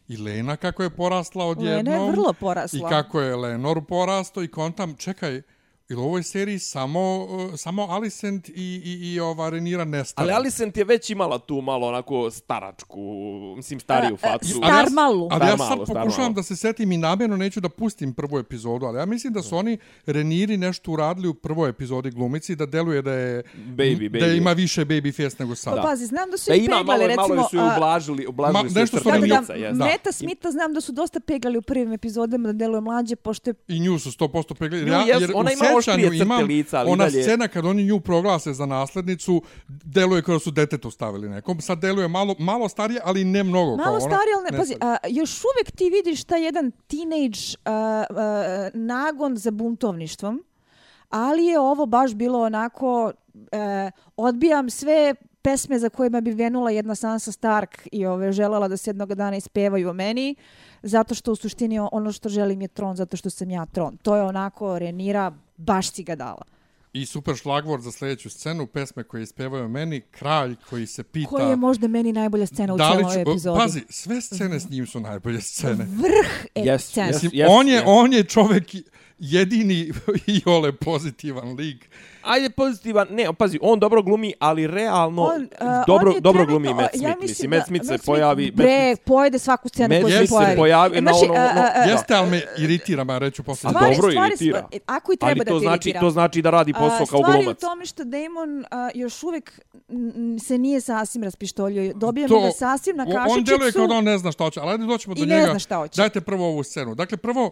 i Lena kako je porasla odjednom. Lena je vrlo porasla. I kako je Lenor porasto i kontam, čekaj, ili u ovoj seriji samo, uh, samo Alicent i, i, i ova Renira nestane? Ali Alicent je već imala tu malo onako staračku, mislim stariju A, a, facu. star- Ali ja, malu. ali ja sad malu, star pokušavam malu. da se setim i namjerno neću da pustim prvu epizodu, ali ja mislim da su oni Reniri nešto uradili u prvoj epizodi glumici da deluje da je Baby, da baby. ima više baby face nego sad. Pa pazi, znam da su Da ih ima, malo, peglali, malo recimo... su a, ublažili, ublažili Ma, su nešto su Da, da, da. Da. Meta Smitha znam da su dosta pegali u prvim epizodama da deluje mlađe, pošto je I nju su 100% pregledali. Nju Ja, jer ona ima crte imam lica, ona dalje- scena kad oni nju proglase za naslednicu, deluje kao da su detetu stavili nekom. Sad deluje malo, malo starije, ali ne mnogo. kao Malo ona, stari, ali ne, pazi, a, još uvijek ti vidiš taj jedan teenage a, a, nagon za buntovništvom, ali je ovo baš bilo onako, e, odbijam sve pesme za kojima bi venula jedna Sansa Stark i ove želela da se jednog dana ispevaju o meni, zato što u suštini ono što želim je tron, zato što sam ja tron. To je onako Renira, baš si ga dala. I super šlagvor za sljedeću scenu, pesme koje ispevaju meni, kralj koji se pita... Koja je možda meni najbolja scena u cijeloj ću, epizodi. pazi, sve scene s njim su najbolje scene. Vrh Yes, scene. yes. Jest, on je jest. on je čovjek jedini i ole pozitivan lik. Ajde pozitivan, ne, pazi, on dobro glumi, ali realno On, a, dobro, on je dobro glumi Matt ja Smith. mislim mislim, da- Matt Smith se Matt pojavi... Matt Bre, Smith- pojede svaku scenu koju se Smith se pojavi. pojavi na Znači, ono- a, a, a, Jeste, ali me iritira, ma reću posle. A stvari- dobro stvari- iritira. Ako i treba ali da to te znači, iritira. to znači da radi posao A, kao stvari glumac. u tome što Damon a, još uvijek m, se nije sasvim raspištoljio. Dobijemo To- ga sasvim na kašičicu. On deluje kao da on ne zna šta hoće, ali ajde doćemo do I ne njega. zna šta hoće. Dajte prvo ovu scenu. Dakle, prvo,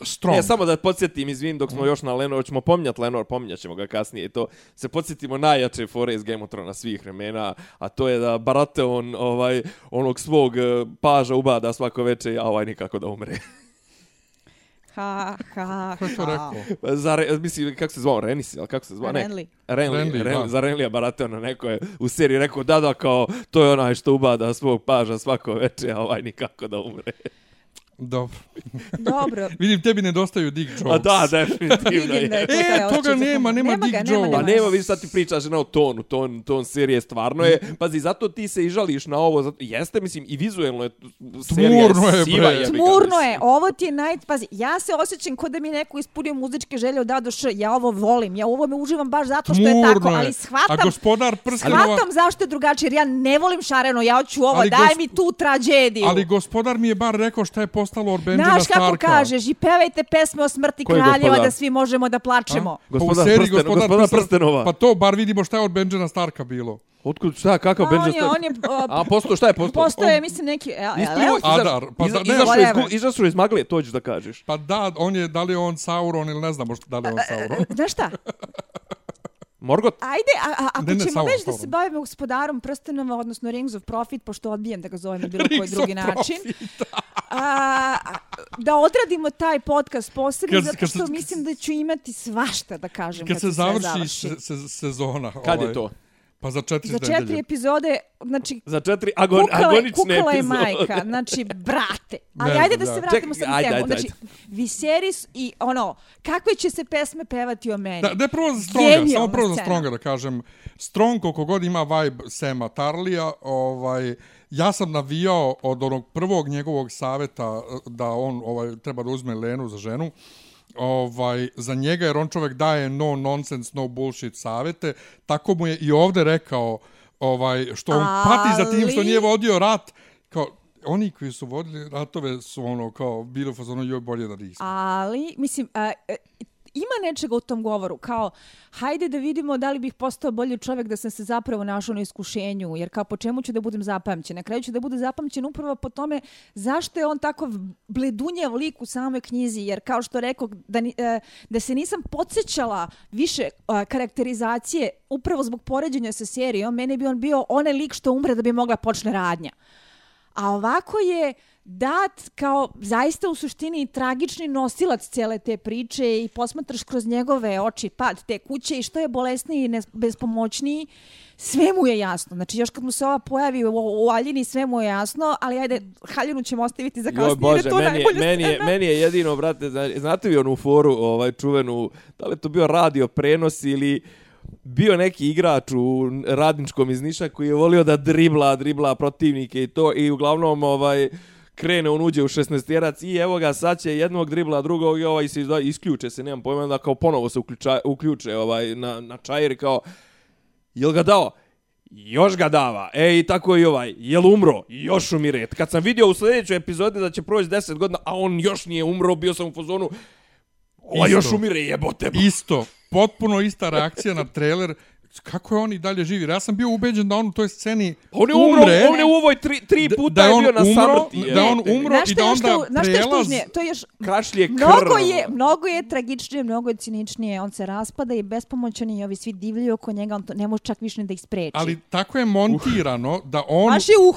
strong. Ne, samo da podsjetim, izvin, dok smo još na Lenor, ćemo pominjati Lenor, pominjat ćemo ga kasnije i to. Se podsjetimo najjače fore iz Game of Thrones svih vremena, a to je da Baratheon ovaj, onog svog eh, paža ubada svako veče, a ovaj nikako da umre. Ha, ha, Ko je to ha. rekao? za, re, mislim, kako se zvao, Renis, ili kako se zvao? Renly. Renly, Renly, Renly, da. za Renlija Baratheona neko je u seriji rekao da da kao to je onaj što ubada svog paža svako veče, a ovaj nikako da umre. Dobro. Dobro. Vidim, tebi nedostaju dick jokes. A da, definitivno Vidim da je. je to E, toga nema, nema ga, dick nema, joke. Pa nema. nema, vidiš sad ti pričaš na o tonu, ton, ton serije stvarno je. Pazi, zato ti se i žališ na ovo, zato, jeste, mislim, i vizuelno je serija Tmurno je, siva, ga, Tmurno je, ovo ti je naj... Pazi, ja se osjećam kod da mi neko ispunio muzičke želje od A do Š. Ja ovo volim, ja u ovome uživam baš zato što je Tmurno tako, je. ali A shvatam, gospodar prstenova... shvatam zašto je drugačije, jer ja ne volim šareno, ja hoću ovo, Ali daj gos- mi tu tragediju. Ali gospodar mi je bar rekao šta je postalo od Benjana Znaš kako Starka. kažeš, i pevajte pesme o smrti Koji kraljeva gospodar? da svi možemo da plačemo. A? Gospodar Pa u seriji prsten- gospodar prsten- prstenova. Pa to bar vidimo šta je od Benjana Starka bilo. Otkud, šta, kakav Benja on je, on je, A, posto, šta je posto? postoje, mislim, neki... El, el, Ispuno, el, Adar, pa da- ne, izašao, iz, izašao iz magle, to ćeš da kažeš. Pa da, on je, da li je on Sauron ili ne znamo šta, da li je on Sauron. Znaš šta? Morgot? Ajde, a, a, ako Ne, ne, ćemo Sauron, već da se bavimo gospodarom prstenova, odnosno Rings of Profit, pošto odbijem da ga zovem na bilo koji drugi način, a, da odradimo taj podcast posebno, Kad- zato kad što se- mislim da ću imati svašta da kažem Kad se sve završi završi. se, se, sezona. Kad ovaj, je to? Pa za četiri Za četiri nedelje. epizode, znači, Za četiri agon, kukala, agonične kukala je epizode. majka, znači, brate. Ali Ne ajde znam, da se da. vratimo Čekaj, sad na ajde, temu. ajde, Znači, Viserys i ono, kakve će se pesme pevati o meni? Da, da je prvo za Stronga, samo prvo za. Stronga da kažem. Strong koliko god ima vibe Sema Tarlija, ovaj, ja sam navijao od onog prvog njegovog saveta da on ovaj treba da uzme Lenu za ženu ovaj za njega jer on čovjek daje no nonsense no bullshit savete tako mu je i ovde rekao ovaj što on pati za tim što Ali- nije vodio rat kao oni koji su vodili ratove su ono kao bili u fazonu joj bolje da nismo. Ali, mislim, a, e, ima nečega u tom govoru, kao, hajde da vidimo da li bih postao bolji čovjek da sam se zapravo našao na iskušenju, jer kao po čemu ću da budem zapamćen? Na kraju ću da bude zapamćen upravo po tome zašto je on tako bledunjev lik u samoj knjizi, jer kao što rekao, da, ni- e, da se nisam podsjećala više e, karakterizacije upravo zbog poređenja sa serijom, meni bi on bio onaj lik što umre da bi mogla počne radnja. A ovako je dat kao zaista u suštini tragični nosilac cijele te priče i posmatraš kroz njegove oči pad te kuće i što je bolesniji i bespomoćniji, sve mu je jasno. Znači još kad mu se ova pojavi u, u Aljini, sve mu je jasno, ali ajde, Haljinu ćemo ostaviti za kasnije. Joj Bože, to meni je, meni, je, meni je jedino, brate, zna- znate vi onu foru, ovaj, čuvenu, da li to bio radio prenos ili bio neki igrač u radničkom iz Niša koji je volio da dribla, dribla protivnike i to i uglavnom ovaj krene on uđe u 16 tjerac i evo ga sad će jednog dribla drugog i ovaj se izda- isključe se nemam pojma da kao ponovo se uključa, uključe ovaj na na čajer kao jel ga dao još ga dava. E, i tako i ovaj. Jel umro? Još umire. Kad sam vidio u sljedećoj epizodi da će proći 10 godina, a on još nije umro, bio sam u fazonu, ova Isto. još umire, jebote. Isto, potpuno ista reakcija na trailer. Kako je on i dalje živi? Ja sam bio ubeđen da on u toj sceni On je umro, umre, on je u ovoj tri, tri da- puta da je je on bio na umro, samrti. da je on umro i da je onda što, je prelaz- tužnije? To je još Kašlje krv. Mnogo je, mnogo je tragičnije, mnogo je ciničnije. On se raspada i bespomoćan i ovi svi divljaju oko njega, on to ne može čak više ni da ih spreči. Ali tako je montirano da on... Baš je uh.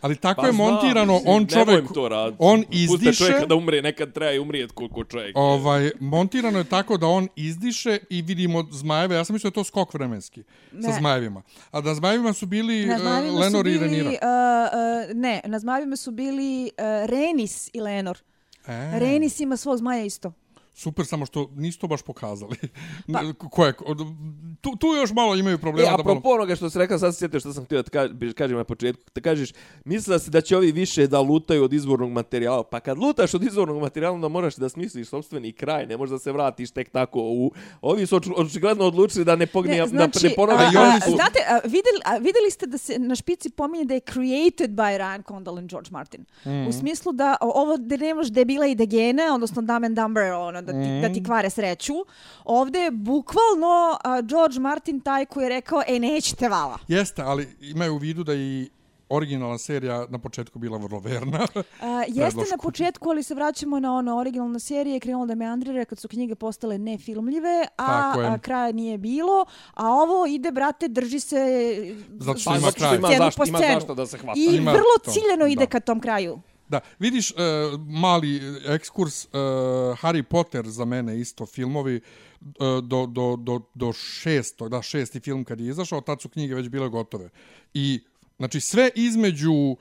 Ali tako Pa je znam, montirano, mislim, on čovjek... To raditi. On Puste izdiše... čovjeka da umre, nekad treba i umrijet koliko čovjek. je. Ovaj, montirano je tako da on izdiše i vidimo zmajeve. Ja sam mislio da je to skok vremenski sa Ne. zmajevima. A da zmajevima su bili Na uh, zmajevima su Lenor i bili, Renira. uh, uh, ne, na zmajevima su bili uh, Renis i Lenor. E, Renis ima svog zmaja isto. Super, samo što nisu to baš pokazali. Pa- Ko je, tu, tu još malo imaju E, problema. da malo... apropo onoga što si rekao, sad se sjetio što sam htio da ka- kažem na početku. Da kažeš, mislila si da će ovi više da lutaju od izvornog materijala. Pa kad lutaš od izvornog materijala, onda moraš da smisliš sobstveni kraj. Ne možeš da se vratiš tek tako u... Ovi su očigledno odlučili da ne, pognije, Ne, znači, da ne ponove a, oni a, su- znate, a, vidjeli, a, vidjeli ste da se na špici pominje da je created by Ryan Condal and George Martin. Mhm. U smislu da ovo da nemaš debila i degene, odnosno Dumb and Dumber, ono, da, ti, da Mhm. ti kvare sreću. Ovde je bukvalno a, George Martin taj koji je rekao, e, nećete vala. Jeste, ali imaju u vidu da i originalna serija na početku bila vrlo verna. A, jeste na početku, ali se vraćamo na ono originalna serija je krenula da meandrira kad su knjige postale nefilmljive, a, a kraja nije bilo, a ovo ide, brate, drži se Zato što ima kraj. ima zašto, ima zašto da se hvata. I Ima vrlo to, ciljeno ide da. ka tom kraju. Da, vidiš, uh, mali ekskurs, uh, Harry Potter za mene isto filmovi, uh, do, do, do, do šestog, da, šesti film kad je izašao, tad su knjige već bile gotove. I, znači, sve između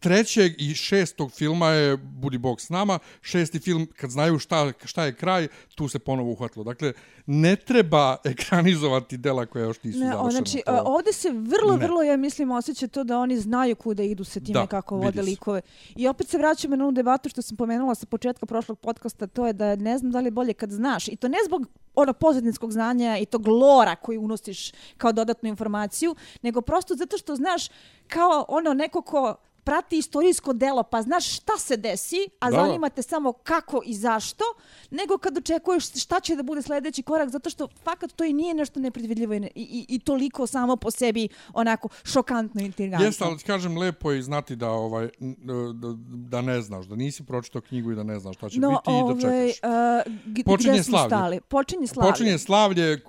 trećeg i šestog filma je Budi Bog s nama. Šesti film, kad znaju šta, šta je kraj, tu se ponovo uhvatilo. Dakle, ne treba ekranizovati dela koja još nisu ne, završena. Znači, To- ovdje se vrlo, Ne. vrlo, ja mislim, osjeća to da oni znaju kuda idu sa time Da, kako vode likove. I opet se vraćamo na onu debatu što sam pomenula sa početka prošlog podcasta, to je da ne znam da li je bolje kad znaš. I to ne zbog ono pozadinskog znanja i tog lora koji unosiš kao dodatnu informaciju, nego prosto zato što znaš kao ono neko ko prati istorijsko delo, pa znaš šta se desi, a Da. zanima te samo kako i zašto, nego kad očekuješ šta će da bude sledeći korak, zato što fakat to i nije nešto nepredvidljivo i, i, i, toliko samo po sebi onako šokantno i intrigantno. Jeste, ali kažem, lepo je znati da, ovaj, da, da ne znaš, da nisi pročitao knjigu i da ne znaš šta će no, biti i da ovaj, čekaš. uh, Počinje slavlje. stali? Počinje slavlje. Počinje slavlje,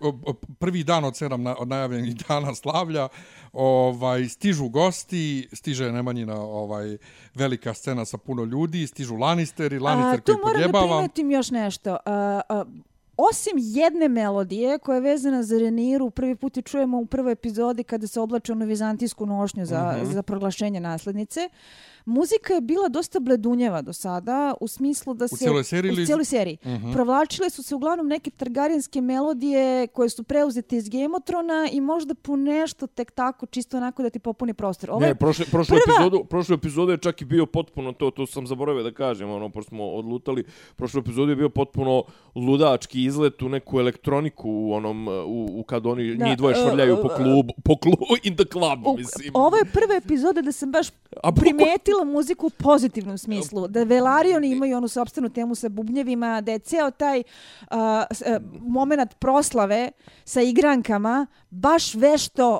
prvi dan od sedam na, od najavljenih dana slavlja, ovaj, stižu gosti, stiže Nemanjina ovaj, velika scena sa puno ljudi, stižu Lannisteri, Lannister A, tu koji moram da podjebava. primetim još nešto. A, a, osim jedne melodije koja je vezana za Reniru, prvi put je čujemo u prvoj epizodi kada se oblače onu vizantijsku nošnju za, Mhm. za proglašenje naslednice. Muzika je bila dosta bledunjeva do sada, u smislu da se... cijeloj seriji U cijeloj seriji. Mhm. Provlačile su se uglavnom neke targarijanske melodije koje su preuzete iz Game of Thrones i možda po nešto tek tako, čisto onako da ti popuni prostor. Ovo Ne, prošle, prošlu, prva- epizodu, prošlu epizodu je čak i bio potpuno to, to sam zaboravio da kažem, ono, pošto smo odlutali, prošlu epizodu je bio potpuno ludački izlet u neku elektroniku u onom, u, u kad oni Da, njih dvoje e, švrljaju e, po klubu, po klubu, in the club, U- mislim. Ovo je prva epizoda da sam baš A primetila muziku u pozitivnom smislu. Da Velarioni imaju onu sopstvenu temu sa bubnjevima, da je ceo taj uh, uh, moment proslave sa igrankama baš vešto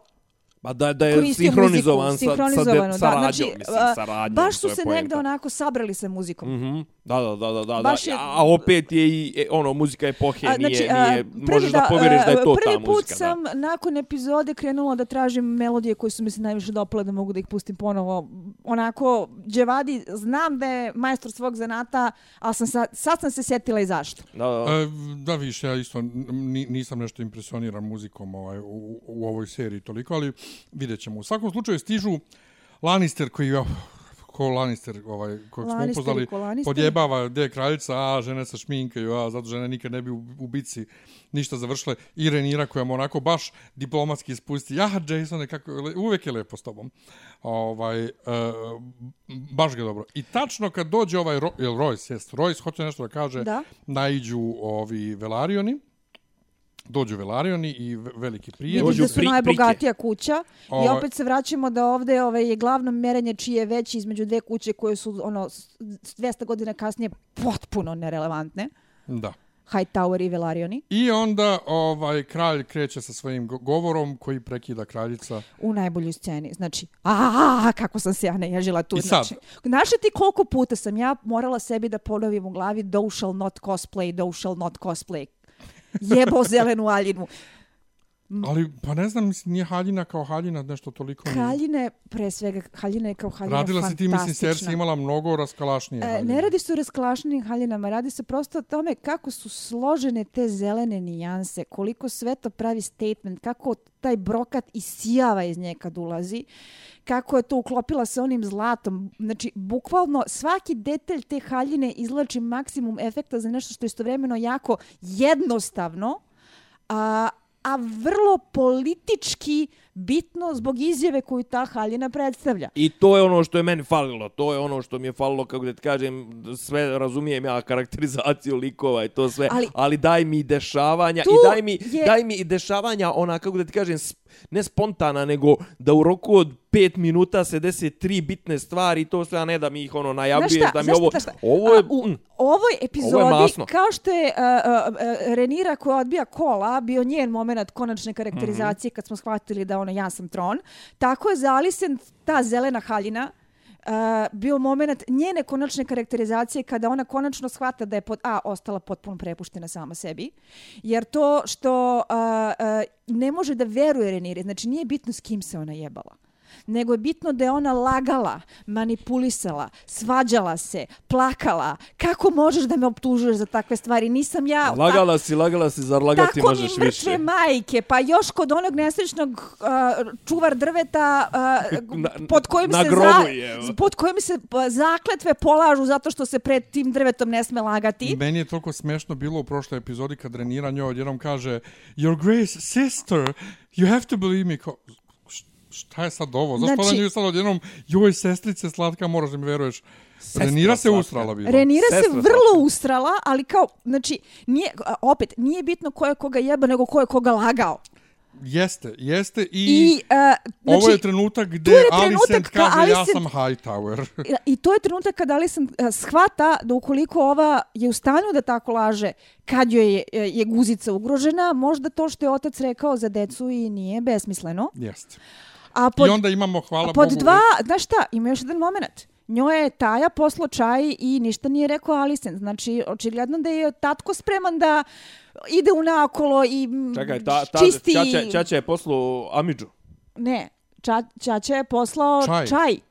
Ma da, da je sinhronizovan muziku, sa, sa, de, sa da, radnjom, znači, mislim, sa radnjom. baš su se negde onako sabrali sa muzikom. Mhm. Da, da, da, da, da. Baš da. je- A opet je i e, ono muzika epohe, A, nije, a, nije prvi možeš da, povjeriš da je to ta Prvi muzika. put sam nakon epizode krenula da tražim melodije koje su mi se najviše dopale da mogu da ih pustim ponovo. Onako, Dževadi, znam da je majstor svog zanata, ali sam sad, sad sam se sjetila i zašto. Da, da, da. E, da, viš, ja isto ni, nisam nešto impresioniran muzikom ovaj, u, u ovoj seriji toliko, ali vidjet ćemo. U svakom slučaju stižu Lannister koji je ko Lannister, ovaj, kojeg smo Lannisteri upoznali, podjebava gdje je kraljica, a žene sa šminkaju, a zato žene nikad ne bi u, u bici ništa završile. I Renira koja mu onako baš diplomatski spusti, ja, Jasone, kako, uvek je lepo s tobom. Ovaj, uh, baš ga dobro. I tačno kad dođe ovaj, Ro, jel Royce, jest, Royce hoće nešto da kaže, Da. naiđu ovi Velarioni, dođu Velarioni i ve- veliki prijem. Vidiš Dođu da su pri- najbogatija kuća i Ovaj- opet se vraćamo da ovde ovaj, je glavno merenje čije je veće između dve kuće koje su ono, s- s 200 godina kasnije potpuno nerelevantne. Da. Hightower i Velarioni I onda ovaj kralj kreće sa svojim go- govorom koji prekida kraljica. u najboljoj sceni. Znači, a kako sam se ja naježila tu. I sad? Znači, znaš ti koliko puta sam ja morala sebi da ponovim u glavi thou shall not cosplay, thou shall not cosplay. Jebo zelenu aljinu. Ali, pa ne znam, mislim, nije haljina kao haljina, nešto toliko nije. Haljine, pre svega, haljina je kao haljina Radila si ti, mislim. Cersei imala mnogo raskalašnije E, haljine. ne radi se o rasklašenim haljinama, radi se prosto o tome kako su složene te zelene nijanse, koliko sve to pravi statement, kako taj brokat isijava iz nje kad ulazi, kako je to uklopila sa onim zlatom. Znači, bukvalno svaki detalj te haljine izlači maksimum efekta za nešto što je istovremeno jako jednostavno, a, a vrlo politički bitno zbog izjave koju ta haljina predstavlja. I to je ono što je meni falilo, to je ono što mi je falilo, kako da ti kažem, sve razumijem ja, karakterizaciju likova i to sve, Ali- ali, daj mi dešavanja i daj mi, je- daj mi i dešavanja, ona, kako da ti kažem, ne spontana, nego da u roku od pet minuta se dese tri bitne stvari i to sve, a ne da mi ih ono najavljuješ, da mi ovo, šta, šta? ovo je, A, u mm, ovoj epizodi, masno. kao što je uh, uh, Renira koja odbija kola, bio njen moment konačne karakterizacije kad smo shvatili da ono ja sam tron, tako je za Alicent ta zelena haljina Uh, bio moment njene konačne karakterizacije kada ona konačno shvata da je pod A ostala potpuno prepuštena sama sebi. Jer to što uh, uh, ne može da veruje Reniri, znači nije bitno s kim se ona jebala nego je bitno da je ona lagala, manipulisala, svađala se, plakala. Kako možeš da me optužuješ za takve stvari? Nisam ja... Lagala si, lagala si, zar lagati Tako možeš mi više? mrtve majke, pa još kod onog nesrećnog uh, čuvar drveta uh, Na- pod kojim na se grobu je, evo. pod kojim se pa, zakletve polažu zato što se pred tim drvetom ne sme lagati. Meni je toliko smešno bilo u prošloj epizodi kad Renira njoj odjednom kaže Your Grace, sister, you have to believe me. Kao, "Š- šta je sad ovo? Zašto Znači- ona njoj sad odjednom, joj, sestrice slatka, moraš da mi veruješ. Renira se slatka. usrala bila. Renira se Sestra vrlo slatka. ustrala, ali kao, znači, nije, opet, nije bitno ko je koga jeba, nego ko je koga lagao. Jeste, jeste i, I, uh, znači, ovo je trenutak gde je Alicent trenutak ka kaže ja Alicent- sam Hightower. I to je trenutak kada Alison uh, shvata da ukoliko ova je u stanju da tako laže, kad joj je, je guzica ugrožena, možda to što je otac rekao za decu i nije besmisleno. Jeste. A pod, I onda imamo, hvala a pod Bogu, dva, znaš šta, ima još jedan moment. Njoj je Taja poslo čaj i ništa nije rekao Alisen. Znači, očigledno da je tatko spreman da ide u nakolo i Čekaj, ta, ta, čisti... Čača, Čača je poslu Amidžu. Ne, ča, Čača je poslao Čaj. čaj.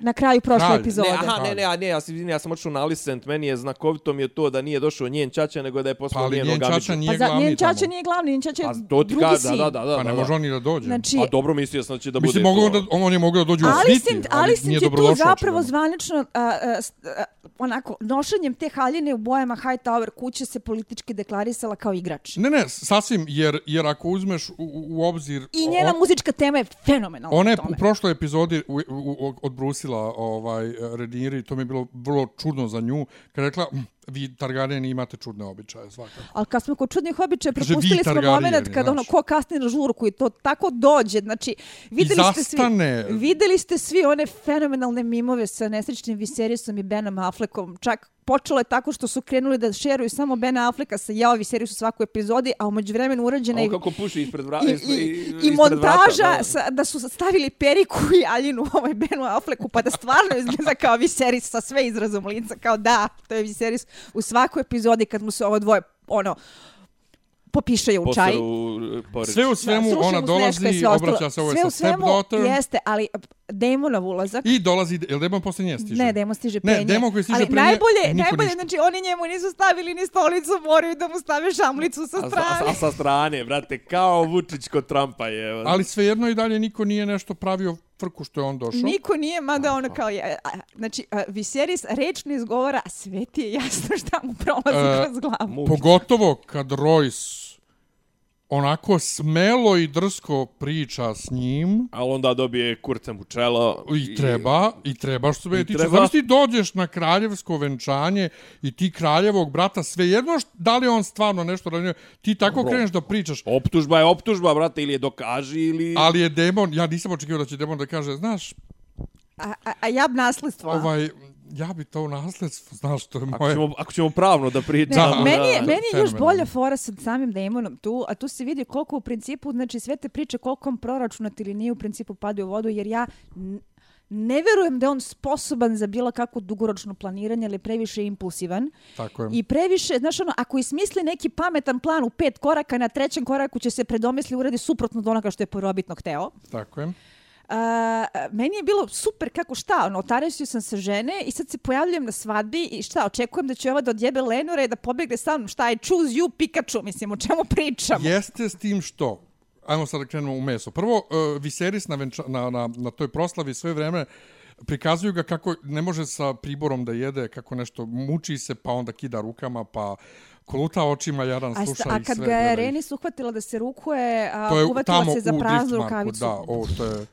Na kraju prošle Kralj. epizode. Ne, aha, ne, ne, a ne, ja, sam, ja sam otišao na Alicent, meni je znakovito mi je to da nije došao njen Čača, nego da je Pa poslao ali njenog njen Amidžu. čača nije Pa za, glavni njen Čača tamo. nije glavni, njen Čača je Pa to ti drugi kaže, sin. da, da, da. Pa ne da, može da. on ni da dođe. Znači, Pa dobro mislio sam da će da bude Mislim, mogu to. da, on je mogao da dođe u sviti, Alicent, ali Alicent je tu zapravo zvanično a, a, a, onako nošenjem te haljine u bojama Hightower kuće se politički deklarisala kao igrač. Ne, ne, sasvim, jer, jer ako uzmeš u, u- obzir... I njena o- muzička tema je fenomenalna. Ona je u prošloj epizodi u, u, u, odbrusila ovaj, Reniri, to mi je bilo vrlo čudno za nju, kad je rekla, "Mm, vi Targaryeni imate čudne običaje, svakako. Ali kad smo kod čudnih običaja, propustili smo moment kad ono, znaš. ko kasni na žurku i to tako dođe. Znači, videli ste svi, videli ste svi one fenomenalne mimove sa nesrećnim Viserisom i Benom Affleckom. Čak počelo je tako što su krenuli da šeruju samo Bena Afflecka sa jao Viserisu svaku epizodi, a umeđu vremenu urađena i on kako puši ispred vrata. i, i, i montaža sa, da su stavili periku i Aljinu ovaj Benu Afflecku pa da stvarno izgleda kao Viserys sa sve izrazom lica kao da, to je Viserys u svakoj epizodi kad mu se ovo dvoje ono popišaju u čaj. Sve u svemu Srušimo ona i dolazi, sve ostalo. obraća se ovo Sve sa u svemu stepdaughter Jeste, ali Damonov ulazak i dolazi, jel Demon posle nje stiže? Ne, Demon stiže Ne, pre nje. Demon koji stiže Ali pre nje, najbolje, najbolje, ništa. znači oni njemu nisu stavili ni stolicu, moraju da mu stave šamlicu sa A, sa- strane. a, sa strane, brate, kao Vučić kod Trumpa je. evo. Ali svejedno i dalje niko nije nešto pravio frku što je on došao. Niko nije, mada ono kao je, a, znači, a, Viserys rečno izgovara, a sve ti je jasno šta mu prolazi E, kroz glavu. Pogotovo kad Royce onako smelo i drsko priča s njim Ali onda dobije kurcem u čelo. i treba, i treba što se mene I tiče. treba. Znaš ti dođeš na kraljevsko venčanje i ti kraljevog brata, svejedno št- da li on stvarno nešto radio, ti tako Bro. kreneš da pričaš, Optužba je optužba, brate, ili je dokaži, ili... ali je demon, ja nisam očekivao da će demon da kaže, znaš, A, a, a ja nasledstvo. a? ovaj, ja bi to u nasljedstvo, znaš, to je Ako moje... ćemo, ako ćemo pravno da Ne, pričamo... meni je, da. meni je još bolja fora sa samim Damonom tu, a tu se vidi koliko u principu, znači sve te priče koliko on proračunat ili nije u principu padaju u vodu, jer ja ne verujem da je on sposoban za bilo kakvo dugoročno planiranje, ali je previše impulsivan. Tako je. I previše, znaš ono, ako ismisli neki pametan plan u pet koraka, na trećem koraku će se predomisli uradi suprotno od onoga što je prvobitno hteo. Tako je. A, meni je bilo super kako šta, ono, otarešio sam se žene i sad se pojavljujem na svadbi i šta, očekujem da će ova da odjebe Lenora i da pobegne sa mnom, šta je, choose you Pikachu, mislim, o čemu pričamo. Jeste s tim što, ajmo sad da krenemo u meso. Prvo, uh, Viserys na, venča, na, na, na toj proslavi sve vreme prikazuju ga kako ne može sa priborom da jede, kako nešto muči se, pa onda kida rukama, pa koluta očima, jadan A, sluša sta- a i kad sve. ga je. Renis uhvatila da se rukuje, a, to je uvatila tamo se za praznu rukavicu. Da, ovo to je...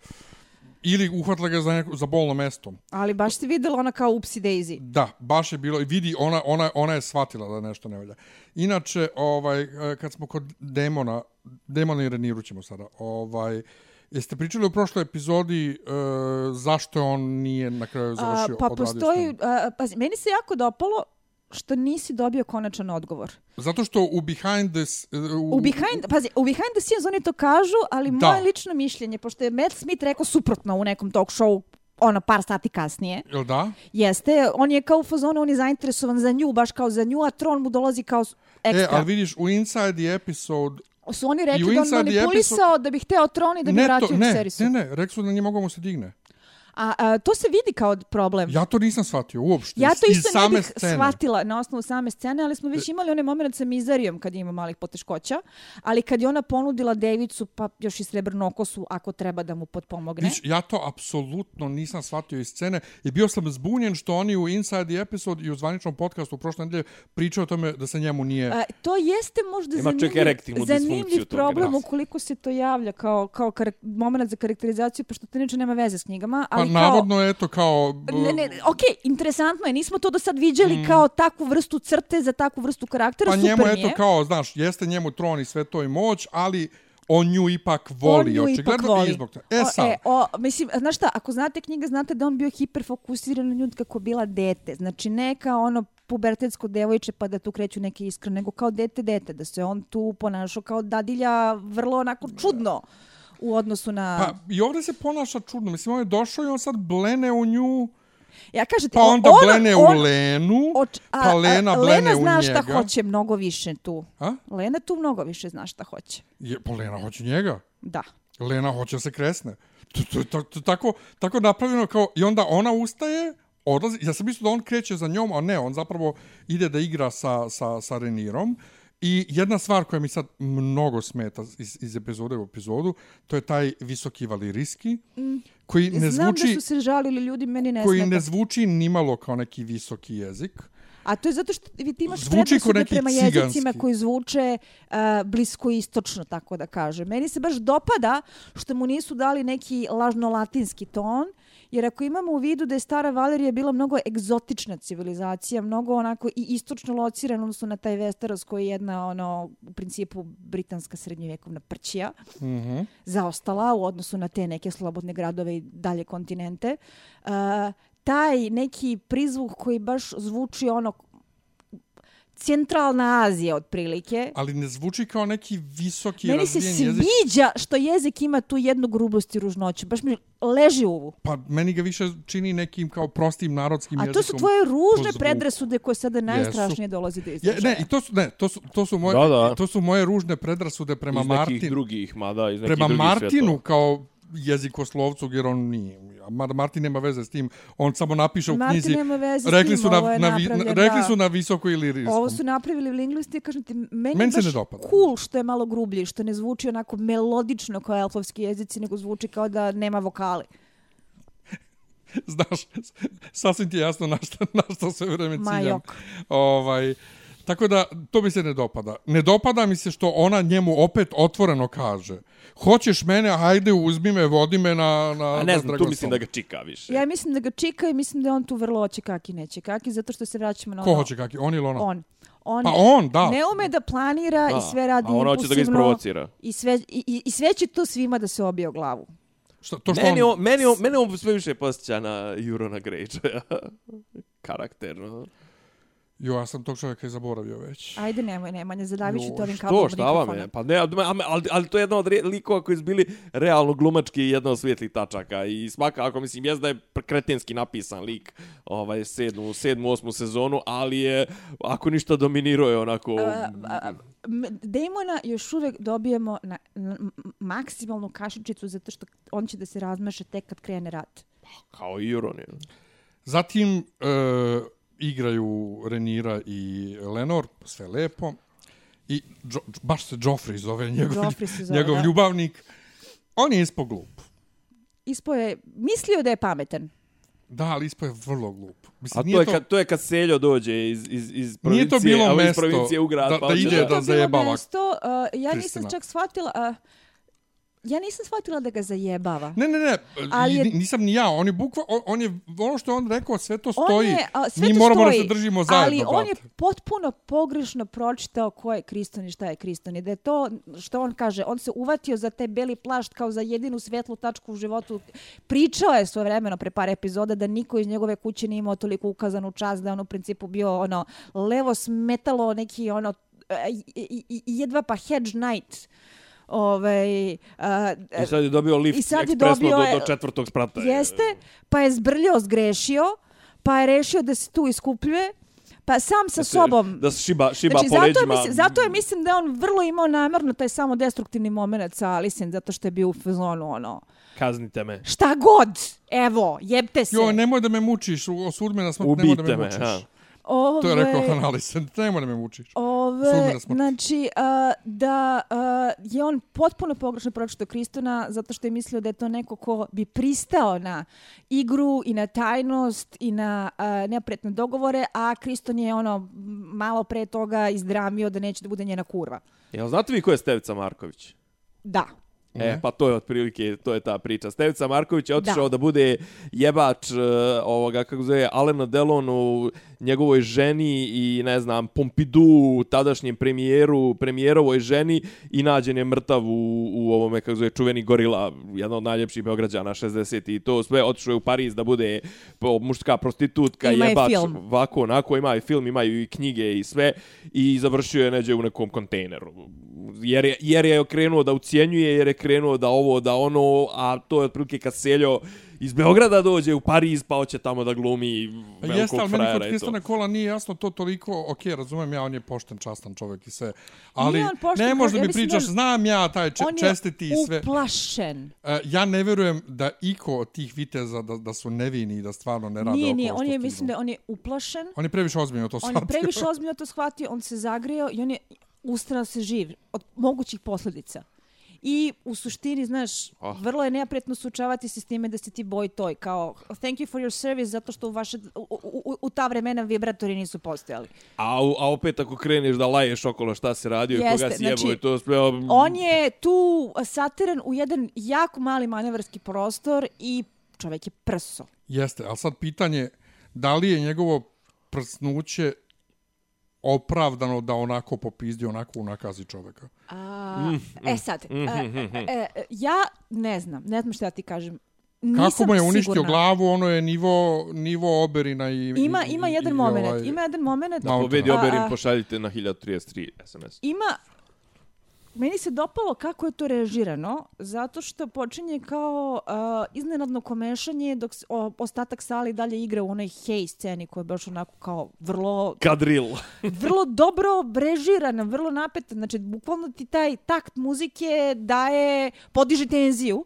Ili uhvatila ga za, neko, za bolno mesto. Ali baš se videla ona kao Upsi Daisy. Da, baš je bilo i vidi ona ona ona je shvatila da nešto ne valja. Inače, ovaj e, kad smo kod demona, demona i Reniru ćemo sada. Ovaj Jeste pričali u prošloj epizodi e, zašto on nije na kraju završio A, pa odradio postoji, snimku? a, pazi, meni se jako dopalo što nisi dobio konačan odgovor. Zato što u behind this e, u, U behind, pazi, u behind the scenes oni to kažu, ali Da. moje lično mišljenje, pošto je Matt Smith rekao suprotno u nekom talk show ono par sati kasnije, Jel da? jeste, on je kao u fazonu, on je zainteresovan za nju, baš kao za nju, a Tron mu dolazi kao s- E, ekstra. ali vidiš, u Inside the Episode Su oni rekli u da on the manipulisao da bi hteo tron i da bi ne, vratio to, u ne, Viserisu. ne, ne, rekli su da nije mogao mu se digne. A, a to se vidi kao problem. Ja to nisam shvatio uopšte. Ja to isto ne bih scene. shvatila na osnovu same scene, ali smo već imali onaj moment sa Mizarijom kad ima malih poteškoća, ali kad je ona ponudila Devicu pa još i srebrnu okosu ako treba da mu potpomogne. Viš, ja to apsolutno nisam shvatio iz scene i bio sam zbunjen što oni u Inside the Episode i u zvaničnom podcastu u prošle nedelje pričaju o tome da se njemu nije... A, to jeste možda Ima zanimljiv, zanimljiv problem ukoliko se to javlja kao, kao karak, moment za karakterizaciju, pošto to inače nema veze s knjigama. pa Ali kao, navodno je to kao... Ne, ne, okej, interesantno je, nismo to do sad viđali mm. kao takvu vrstu crte za takvu vrstu karaktera, Pa super njemu mi eto je. kao, znaš, jeste njemu tron i sve to i moć, ali on nju ipak voli, on nju ipak očigledno voli. i zbog toga. E O, sad, e, o, mislim, znaš šta, ako znate knjige, znate da on bio hiperfokusiran na nju kako je bila dete. Znači, ne kao ono pubertetsko devojče pa da tu kreću neke iskre, nego kao dete dete, da se on tu ponašao kao dadilja vrlo onako čudno u odnosu na... pa i ovdje se ponaša čudno. Mislim, on je došao i on sad blene u nju, ja kažem ti, pa onda on, blene on, u Lenu, oč- a, pa Lena a, blene Lena u zna njega. šta hoće mnogo više tu. A? Lena tu mnogo više zna šta hoće. Je, pa Lena hoće njega. Da. Lena hoće se kresne. To, to, to, to, tako, tako napravljeno kao... I onda ona ustaje, odlazi. Ja sam mislio da on kreće za njom, a ne, on zapravo ide da igra sa, sa, sa Renirom. I jedna stvar koja mi sad mnogo smeta iz, iz epizode u epizodu, to je taj visoki valirijski, koji ne Znam zvuči, da su se žalili ljudi, meni ne koji smeta. ne zvuči nimalo kao neki visoki jezik. A to je zato što ti imaš Zvuči predrasude prema ciganski. jezicima koji zvuče uh, bliskoistočno, tako da kaže. Meni se baš dopada što mu nisu dali neki lažno-latinski ton, jer ako imamo u vidu da je stara Valerija bila mnogo egzotična civilizacija, mnogo onako i istočno locirana, odnosno na taj Westeros koji je jedna, ono, u principu britanska srednjovjekovna prćija, Mm -hmm. zaostala u odnosu na te neke slobodne gradove i dalje kontinente. Uh, taj neki prizvuk koji baš zvuči ono centralna Azija otprilike. Ali ne zvuči kao neki visoki Meni se razvijen jezik. sviđa što jezik ima tu jednu grubost i ružnoću. Baš mi leži u uvu. Pa meni ga više čini nekim kao prostim narodskim A jezikom. to su tvoje ružne predrasude koje sada najstrašnije dolazi do Je, izražaja. ne, i to su, ne, to su, to su moje, Da, da. to su moje ružne predrasude prema iz nekih Martinu. drugih, mada, iz nekih Prema drugih Martinu svjetova. kao jezikoslovcu, jer on nije. Mar- Martin nema veze s tim. On samo napiše u Martin knjizi. nema veze s rekli tim, su na, ovo je na, vi- napravljeno, rekli su na visoko ili riskom. Ovo su napravili u lingvisti, kažem ti, meni, Meni se baš ne dopada. cool što je malo grublji, što ne zvuči onako melodično kao elfovski jezici, nego zvuči kao da nema vokali. Znaš, sasvim ti je jasno na što, na što sve vreme ciljam. jok. Ovaj, tako da, to mi se ne dopada. Ne dopada mi se što ona njemu opet otvoreno kaže. Hoćeš mene, hajde uzmi me, vodi me na, na A na ne znam, tu Dragonstone." mislim da ga čika više. Ja mislim da ga čika i mislim da on tu vrlo oće kaki neće kaki, zato što se vraćamo na Ko ono... hoće kaki? On ili ona? On. On, Pa on, da. ne ume da planira Da, i sve radi a ona hoće da ga impulsivno isprovocira. I sve, i, i, I sve će to svima da se obije o glavu. Šta, to što Meni on... on, meni on, mene on sve više posjeća na Jurona Greyjoya. Karakterno. Jo, ja sam tog čovjeka i zaboravio već. Ajde, nemoj, Nemanja, zadavit ću Jo, to ovim kablom Što, šta vam je? Pa ne, ali, ali, ali to je jedna od re- likova koji su bili realno glumački i jedna od svijetlih tačaka. I svakako, mislim, jest da je kretenski napisan lik ovaj, sedmu, sedmu, osmu sezonu, ali je, ako ništa, dominirao je onako... A, a, m- Damona još uvek dobijemo na, na maksimalnu kašičicu zato što on će da se razmeše tek kad krene rat. Kao i Euron je. Zatim e, igraju Renira i Lenor, sve lepo. I jo, baš se Joffrey zove njegov, Joffrey se zove, njegov da. ljubavnik. On je ispo glup. Ispo je, mislio da je pametan. Da, ali ispo je vrlo glup. Mislim, A nije to je, kad, to je kad Seljo dođe iz, iz, iz provincije, Nije to bilo a iz provincije u grad, da- pa da ide Nije da to bilo zajebava mesto, uh, ja nisam Kristina. čak shvatila, uh, ja nisam shvatila da ga zajebava. Ne, ne, ne, Ali je- nisam ni ja, on je bukva, on, on je, ono što je on rekao, sve to On stoji. je, a, sve Mi to moramo stoji, da se držimo zajedno, Ali on je potpuno pogrešno pročitao ko je Kriston i šta je Kriston. I da je to, što on kaže, on se uvatio za taj beli plašt kao za jedinu svetlu tačku u životu. Pričao je svoje vremeno pre par epizoda da niko iz njegove kuće nije imao toliko ukazanu čast da je on u principu bio ono levo smetalo neki ono e, jedva pa hedge knight. Ovaj, a, I sad je dobio lift I sad je dobio, do, do četvrtog sprata. Jeste, pa je zbrljao, zgrešio, pa je rešio da se tu iskupljuje, Pa sam sa Da se- sobom. Da se šiba, šiba Znači, po zato, leđima. mislim, zato je mislim da je on vrlo imao namjerno taj samo destruktivni moment sa Alicent, zato što je bio u fazonu ono, Kaznite me. šta god, evo, jebte se. Jo, nemoj da me mučiš, osudi me na smrt, nemoj da me me. mučiš. ha. Ove, To je rekao Alicent, nemoj da me mučiš. Ove, znači, a, da a, je on potpuno pogrešno pročito Kristona zato što je mislio da je to neko ko bi pristao na igru i na tajnost i na a, nepretne dogovore, a Kriston je ono malo pre toga izdramio da neće da bude njena kurva. Jel znate vi ko je Stevica Marković? Da. E, pa to je otprilike, to je ta priča. Stevica Marković je otišao da, Da. bude jebač uh, ovoga, kako zove, Alena Delonu, njegovoj ženi i, ne znam, Pompidou, tadašnjem premijeru, premijerovoj ženi i nađen je mrtav u, u ovome, kako zove, čuveni gorila, jedna od najljepših Beograđana, 60 i to sve. Otišao je u Pariz da bude po- muška prostitutka, Ima jebač, film. ovako, onako, ima i film, imaju i knjige i sve i završio je neđe u nekom kontejneru. Jer je, jer je krenuo da ucijenjuje, jer je krenuo da ovo, da ono, a to je otprilike kad seljo iz Beograda dođe u Pariz, pa hoće tamo da glumi Pa velikog Jeste, ali meni frajera kod i to. Kristana Kola nije jasno to toliko, ok, razumem ja, on je pošten, častan čovjek i sve, ali Nije on pošten, ne možda ja mi mislim pričaš, da on- znam ja taj če, on je čestiti i sve. uplašen. E, ja ne verujem da iko od tih viteza da, da su nevini i da stvarno ne rade Nije, oko nije, što on je, mislim da on je uplašen. On je previše ozbiljno to On shvatio. je previše ozbiljno to shvatio, on se zagrijao i on je ustrao se živ od mogućih posljedica. I u suštini, znaš, Oh. vrlo je neprijatno suočavati se s time da se ti boji toj, kao thank you for your service, zato što u, vaše, u, u, u, ta vremena vibratori nisu postojali. A, u- a opet ako kreneš da laješ okolo šta se radio i koga Jeste, si jebo znači, i to sve... On je tu satiran u jedan jako mali manevarski prostor i čovjek je prso. Jeste, ali sad pitanje, da li je njegovo prsnuće opravdano da onako popizdi, onako unakazi čoveka? A, e sad, Mm, a, e, e, ja ne znam, ne znam šta ti kažem. Nisam Kako mu je uništio sigurna. glavu, ono je nivo, nivo oberina i... Ima, i- ima i- jedan i moment, ovaj- ima jedan moment. Malo Povedi A, Oberin, pošaljite na 1033 SMS. Ima, meni se dopalo kako je to režirano, zato što počinje kao uh, iznenadno komešanje dok s- o, ostatak sali dalje igra u onoj hej sceni koja je baš onako kao vrlo Kadril. vrlo dobro režirana, vrlo napeta. Znači, bukvalno ti taj takt muzike daje, podiže tenziju.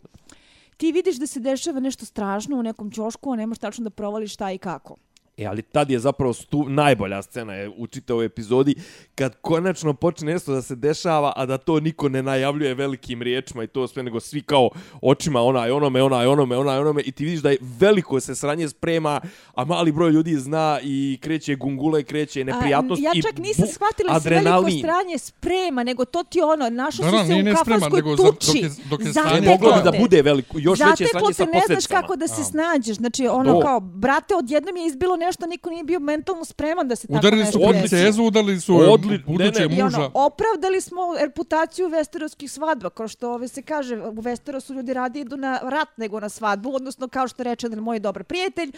Ti vidiš da se dešava nešto strašno u nekom ćošku, a ne možeš tačno da provališ šta i kako. E, ali tad je zapravo stu, najbolja scena je u čitavoj epizodi, kad konačno počne nešto da se dešava, a da to niko ne najavljuje velikim riječima i to sve, nego svi kao očima onaj onome, onaj onome, onaj onome, i ti vidiš da je veliko se sranje sprema, a mali broj ljudi zna i kreće gungule, kreće neprijatnost A, ja čak nisam shvatila se veliko stranje sprema, nego to ti ono, našo Da, su da, se u ne spreman, kafanskoj nego za- dok tuči. je- dok je Zateklo stanje- Moglo bi da te. bude veliko, još veće Zateklo sranje te, sa ne znaš kako da se A. snađeš. Znači, ono To. kao, brate, odjednom je izbilo nešto, niko nije bio mentalno spreman da se tako Udarili nešto su Odlično. desi. princezu, udarili su Odli- budućeg ne, ne. I muža. ono, opravdali smo reputaciju vesterovskih svadba, kao što ove se kaže, u Vesterosu ljudi radi idu na rat nego na svadbu, odnosno kao što reče jedan moj dobar prijatelj,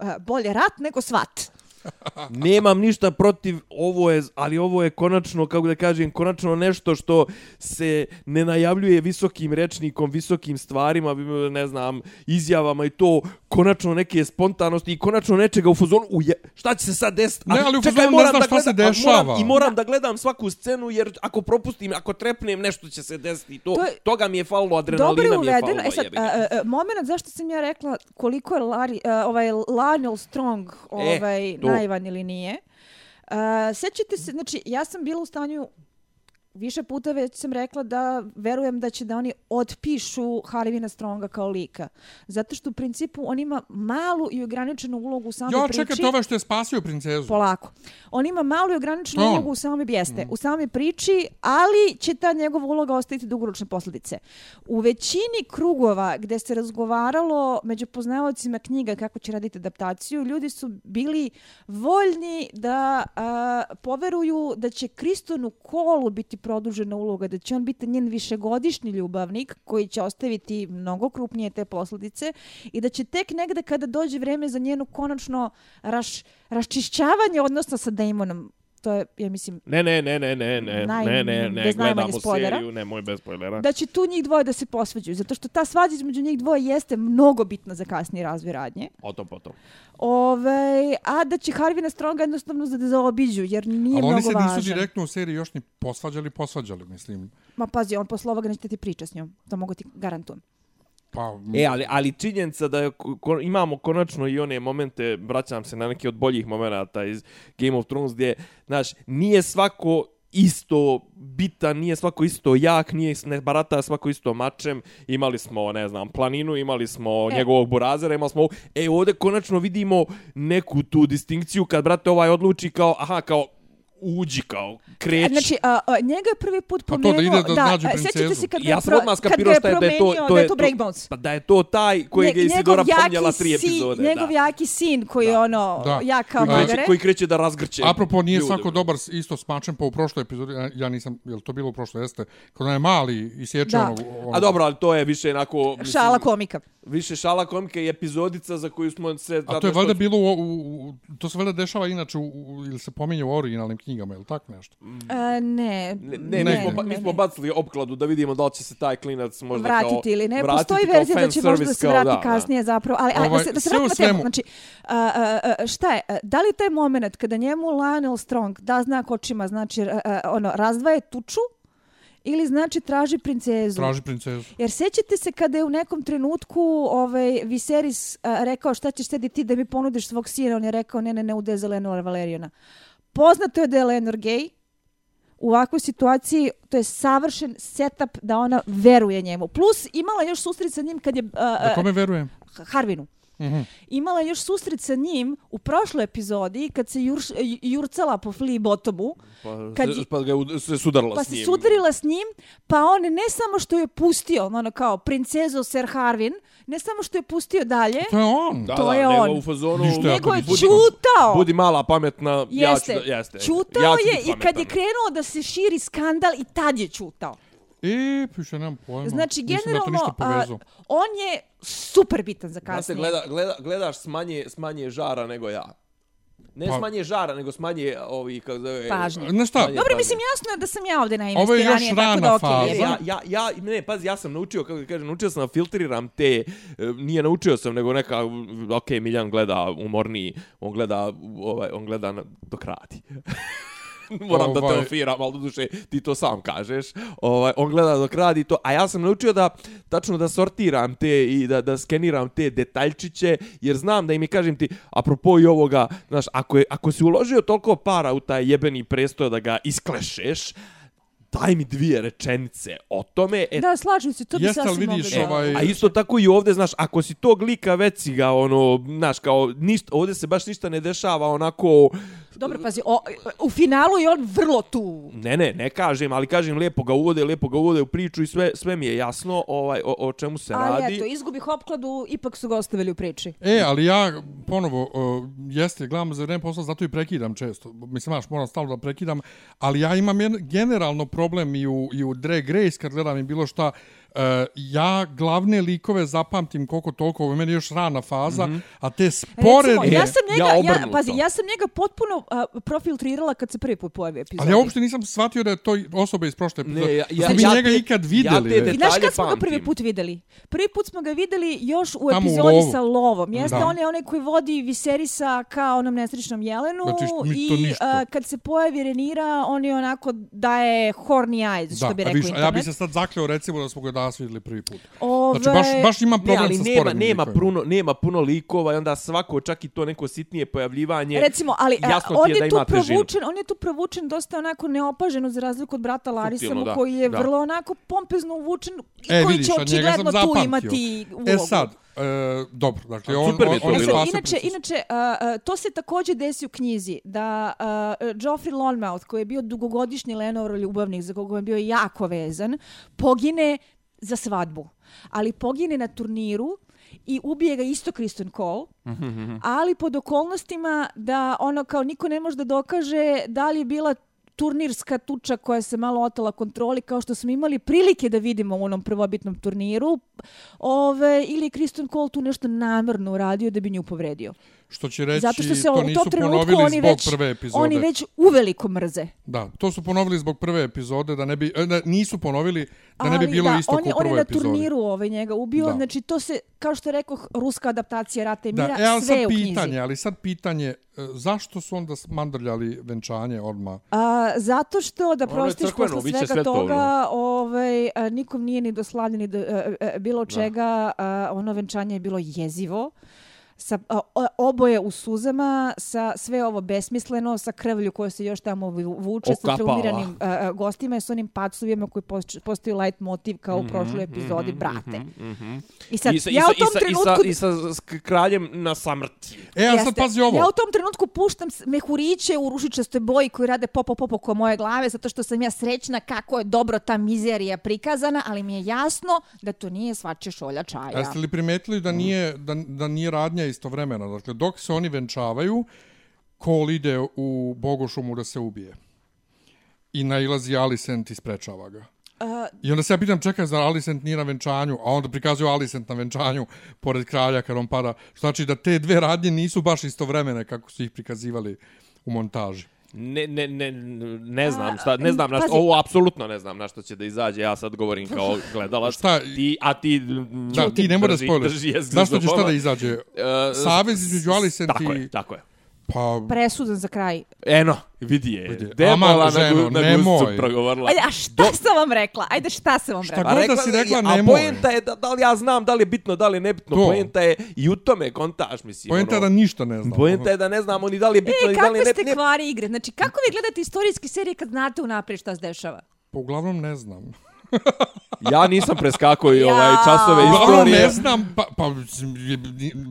eh, bolje rat nego svat. Nemam ništa protiv, ovo je, ali ovo je konačno, kako da kažem, konačno nešto što se ne najavljuje visokim rečnikom, visokim stvarima, ne znam, izjavama i to, konačno neke spontanosti i konačno nečega u fazonu, uje, šta će se sad desiti? Ne, ali u čekaj, fazonu ne znaš da šta se gledam- dešava. Moram, I moram da. gledam svaku scenu, jer ako propustim, ako trepnem, nešto će se desiti. To, To je- toga mi je falilo, Dobro adrenalina je mi je falilo. E sad, a, a, a, moment zašto sam ja rekla koliko je Larry, a, ovaj Lionel Strong ovaj, to naivan ili nije. Uh, sećate se, znači, ja sam bila u stanju više puta već sam rekla da verujem da će da oni otpišu Harvina Stronga kao lika. Zato što u principu on ima malu i ograničenu ulogu u samoj Jo, priči. čekajte, ovaj što je spasio princezu. Polako. On ima malu i ograničenu To ulogu u samoj bijeste, u samoj priči, ali će ta njegova uloga ostaviti dugoročne posljedice. U većini krugova gde se razgovaralo među poznavacima knjiga kako će raditi adaptaciju, ljudi su bili voljni da a, poveruju da će Kristonu Kolu biti produžena uloga, da će on biti njen višegodišnji ljubavnik koji će ostaviti mnogo krupnije te posljedice i da će tek negde kada dođe vreme za njenu konačno raš, raščišćavanje odnosa sa Damonom to je, ja mislim, Ne, ne, ne, ne, ne, ne, Naj- ne, ne, ne, bez najmanje gledamo spoilera. seriju, nemoj bez spoilera. da će tu njih dvoje da se posvađaju, zato što ta svađa između njih dvoje jeste mnogo bitna za kasniji razvoj radnje. O tom, potom. Ove, a da će Harvina Stronga jednostavno da zaobiđu, jer nije Ali mnogo oni se važan. nisu direktno u seriji još ni posvađali, posvađali, mislim. Ma pazi, on posle ovoga neće ti priča s njom, to mogu ti garantujem. Pa, E, ali, ali činjenica da je, ko, imamo konačno i one momente, vraćam se na neki od boljih momenata iz Game of Thrones, gdje, znaš, nije svako isto bitan, nije svako isto jak, nije ne barata svako isto mačem. Imali smo, ne znam, planinu, imali smo E. njegovog burazera, imali smo... E, ovdje konačno vidimo neku tu distinkciju kad, brate, ovaj odluči kao, aha, kao, uđi kao, kreći. Znači, a, a, njega je prvi put Pa to pomenuo... da ide da nađu a, Sjećate princezu. se kad ja sam odmah skapirao šta je da je to, to da je je to. Pa da je to taj kojeg je Isidora pomnjala tri sin- epizode. Njegov da. jaki sin koji je ono, Da. jak kao Koji Koji, magare. kreće, koji kreće da razgrće. Apropo, nije ljude. svako dobar isto s mačem, pa u prošloj epizodi, ja- ja nisam, je li to bilo u prošloj, jeste, kad on je mali i sječe Da. onog, onog... A dobro, ali to je više onako... mislim, Šala komika. Više šala komika i epizodica za koju smo se... A to je valjda bilo, u, to se valjda dešava inače, u, ili se pominje u originalnim knjigama, ili tako nešto? A, ne, Ne, ne, mi, smo, ba- mi smo bacili opkladu da vidimo da li će se taj klinac možda kao... vratiti ili ne. vratiti Postoji kao verzija da će možda da se kao, vrati da, da. kasnije zapravo. Ali, ali da Ovaj, se, da se vratimo na temu. svemu. Znači, a, a, a, šta je? a, Da li taj moment kada njemu Lionel Strong da znak očima, znači a, a, ono, razdvaje tuču ili znači traži princezu? Traži princezu. Jer sećate se kada je u nekom trenutku ovaj Viserys a, rekao šta ćeš sedi ti da mi ponudiš svog sina, on je rekao ne, ne, ne, ude za Lenora Valeriona. Poznato je da je Lenor gay, u ovakvoj situaciji to je savršen setup da ona veruje njemu. Plus imala još susret sa njim kad je a, Da kome verujem? Harvinu. Mhm. Imala je još susret sa njim u prošloj epizodi kad se jurš, jurcala po Flea Bottomu, Pa, Kad se, je- pa ga se sudarila pa s se njim. sudarila s njim, pa on ne samo što je pustio, ono kao princezo Sir Harvin, ne samo što je pustio dalje, To je on. Da, to da, je nego on. u fazonu... Ništa nego je nisam čutao. Budi mala, pametna, Jeste, ja ću da... Jeste. čutao ja ću je i kad je krenuo da se širi skandal i tad je čutao. E, piše, nemam pojma. Znači, generalno, a, on je super bitan za Znate, kasnije. gleda, gleda, gledaš s manje, s manje žara nego ja. Ne Pa- s manje žara, nego s manje ovi, kako zove... Pažnje. Znaš šta? Dobro, pažnje. mislim, jasno je da sam ja ovdje Ovo je najinvestiranija, još tako da rana okej. faza. Ja, ja, ja, ne, pazi, ja sam naučio, kako kažem, naučio sam da filtriram te, e, nije naučio sam, nego neka, ok, Miljan gleda umorniji, on gleda, ovaj, on gleda na, dok radi. Moram da te Ovaj. ofiram, ali duše ti to sam kažeš. Ovaj, on gleda dok radi to, a ja sam naučio da tačno da sortiram te i da, da skeniram te detaljčiće, jer znam da im je, kažem ti, apropo i ovoga, znaš, ako, je, ako si uložio toliko para u taj jebeni prestoj da ga isklešeš, daj mi dvije rečenice o tome, e, Da, slažem se, to bi sasvim vidiš, moglo da- ovaj- A isto tako i ovdje, znaš, ako si tog lika već si ga, ono, znaš, kao, ništa, ovdje se baš ništa ne dešava, onako, Dobro, pazi, o, u finalu je on vrlo tu. ne, ne, ne kažem, ali kažem, lijepo ga uvode, lijepo ga uvode u priču i sve, sve mi je jasno ovaj, o, o čemu se Ali radi. eto, izgubih opkladu, ipak su ga ostavili u priči. E, ali ja ponovo, uh, jeste, gledam za vreme posla, zato i prekidam često. Mislim, znaš, moram stalno da prekidam, ali ja imam jedan generalno problem i u, i u Drag Race, kad gledam i bilo šta, uh, ja glavne likove zapamtim koliko toliko, ovo je meni još rana faza, mm -hmm. a te sporedne... Recimo, ja sam njega, ja ja, pazi, ja sam njega potpuno a, profiltrirala kad se prvi put pojavi epizod. Ali ja uopšte nisam shvatio da je to osoba iz prošle epizode. Ne, ja- ja- Smo mi ja njega te- ikad ja videli. te već. I znaš kad smo ga prvi put videli? Prvi put smo ga videli još u Tamo u epizodi lovu. sa lovom. Jeste, Da. on je onaj koji vodi Viserisa kao onom nesrećnom jelenu Znači, mi to i a, kad se pojavi Renira, on je onako daje horny eyes, što bi a rekao viš, a ja bi internet. se sad zakleo recimo da smo ga danas videli prvi put. Ove, Znači, baš, baš imam Ne, problem ali sa nema, sporednim nema, likovima. puno, nema puno likova i onda svako, čak i to neko sitnije pojavljivanje, Recimo, ali a, jasno on ti je da je tu ima težinu. provučen, on je tu provučen dosta onako neopaženo za razliku od brata Larisa, da, koji je da. vrlo onako pompezno uvučen i E, koji vidiš, će očigledno tu zapamtio. imati ulogu. E sad, e, dobro, dakle, on, super on, je on E bilo. sad, spasio inače, inače uh, uh, to se također desi u knjizi, da uh, Joffrey Lonmouth, koji je bio dugogodišnji Lenor ljubavnik, za koga je bio jako vezan, pogine za svadbu. Ali pogine na turniru i ubije ga isto Kristen Cole, ali pod okolnostima da ono kao niko ne može da dokaže da li je bila turnirska tuča koja se malo otala kontroli kao što smo imali prilike da vidimo u onom prvobitnom turniru ove, ili je Kristen Cole tu nešto namjerno uradio da bi nju povredio što će reći Zato što se to u nisu ponovili oni zbog već, prve epizode. oni već uveliko mrze. Da, to su ponovili zbog prve epizode, da ne bi, e, da nisu ponovili da ne bi Ali bilo da, isto on je, kao u on je prvoj na epizodi. turniru ovaj njega ubio, Da. znači to se, kao što rekoh, ruska adaptacija Rata i Da, mira, e, ali sve je sad u knjizi. pitanje, ali sad pitanje, e, zašto su onda mandrljali venčanje odmah? A, zato što, da Ono prostiš crkveno, posle svega svetovno. toga, ovaj, a, nikom nije ni doslavljen ni do, a, a, bilo čega, a, ono venčanje je bilo jezivo. Sa, oboje u suzama, sa sve ovo besmisleno, sa krvlju koja se još tamo vu- vuče, sa Okapava. traumiranim a, a, gostima i s onim pacovima koji post- postaju light motiv kao u prošloj epizodi, brate. I sad, I sa, ja sa, u tom i sa, trenutku... I sa, i sa kraljem na samrti. E, a sad pazi ovo. Ja u tom trenutku puštam mehuriće u ružičastoj boji koji rade popo popo ko moje glave zato što sam ja srećna kako je dobro ta mizerija prikazana, ali mi je jasno da to nije svače šolja čaja. A jeste li primetili da nije, da, da nije radnja istovremena? Dakle, dok se oni venčavaju, Cole ide u Bogošumu da se ubije. I nailazi Alicent i sprečava ga. A, I onda se ja pitam, čekaj, zar Alicent nije na venčanju? A onda prikazuju Alicent na venčanju pored kralja kad on pada. Što znači da te dve radnje nisu baš istovremene kako su ih prikazivali u montaži. Ne, ne, ne, ne znam šta, ne znam na što, ovo apsolutno ne znam na što će da izađe, ja sad govorim kao gledalac. Šta? Ti, a ti... Da, ti ne mora jezgru Zašto za će šta da izađe? E, Savez između Alicent Tako i... je, tako je. Pa, presudan za kraj. Eno, vidi je. Vidi je. Demola Aman, na, ženo, gu, na nemoj. guscu progovorila. Ajde, a šta sam vam rekla? Ajde, šta sam vam Šta rekla? god da si rekla, a nemoj. poenta je da, da li ja znam da li je bitno, da li je nebitno. To. Poenta je i u tome kontaž, mislim. Poenta je da ono, ništa ne znam. Poenta je da ne znamo ni da li je bitno, E, ni da li je ste ne, ne, kvari igre? Znači, kako vi gledate istorijske serije kad znate unaprijed šta se dešava? Pa uglavnom ne znam. Ja nisam preskakao i Ja. ovaj časove istorije. ne znam, pa, pa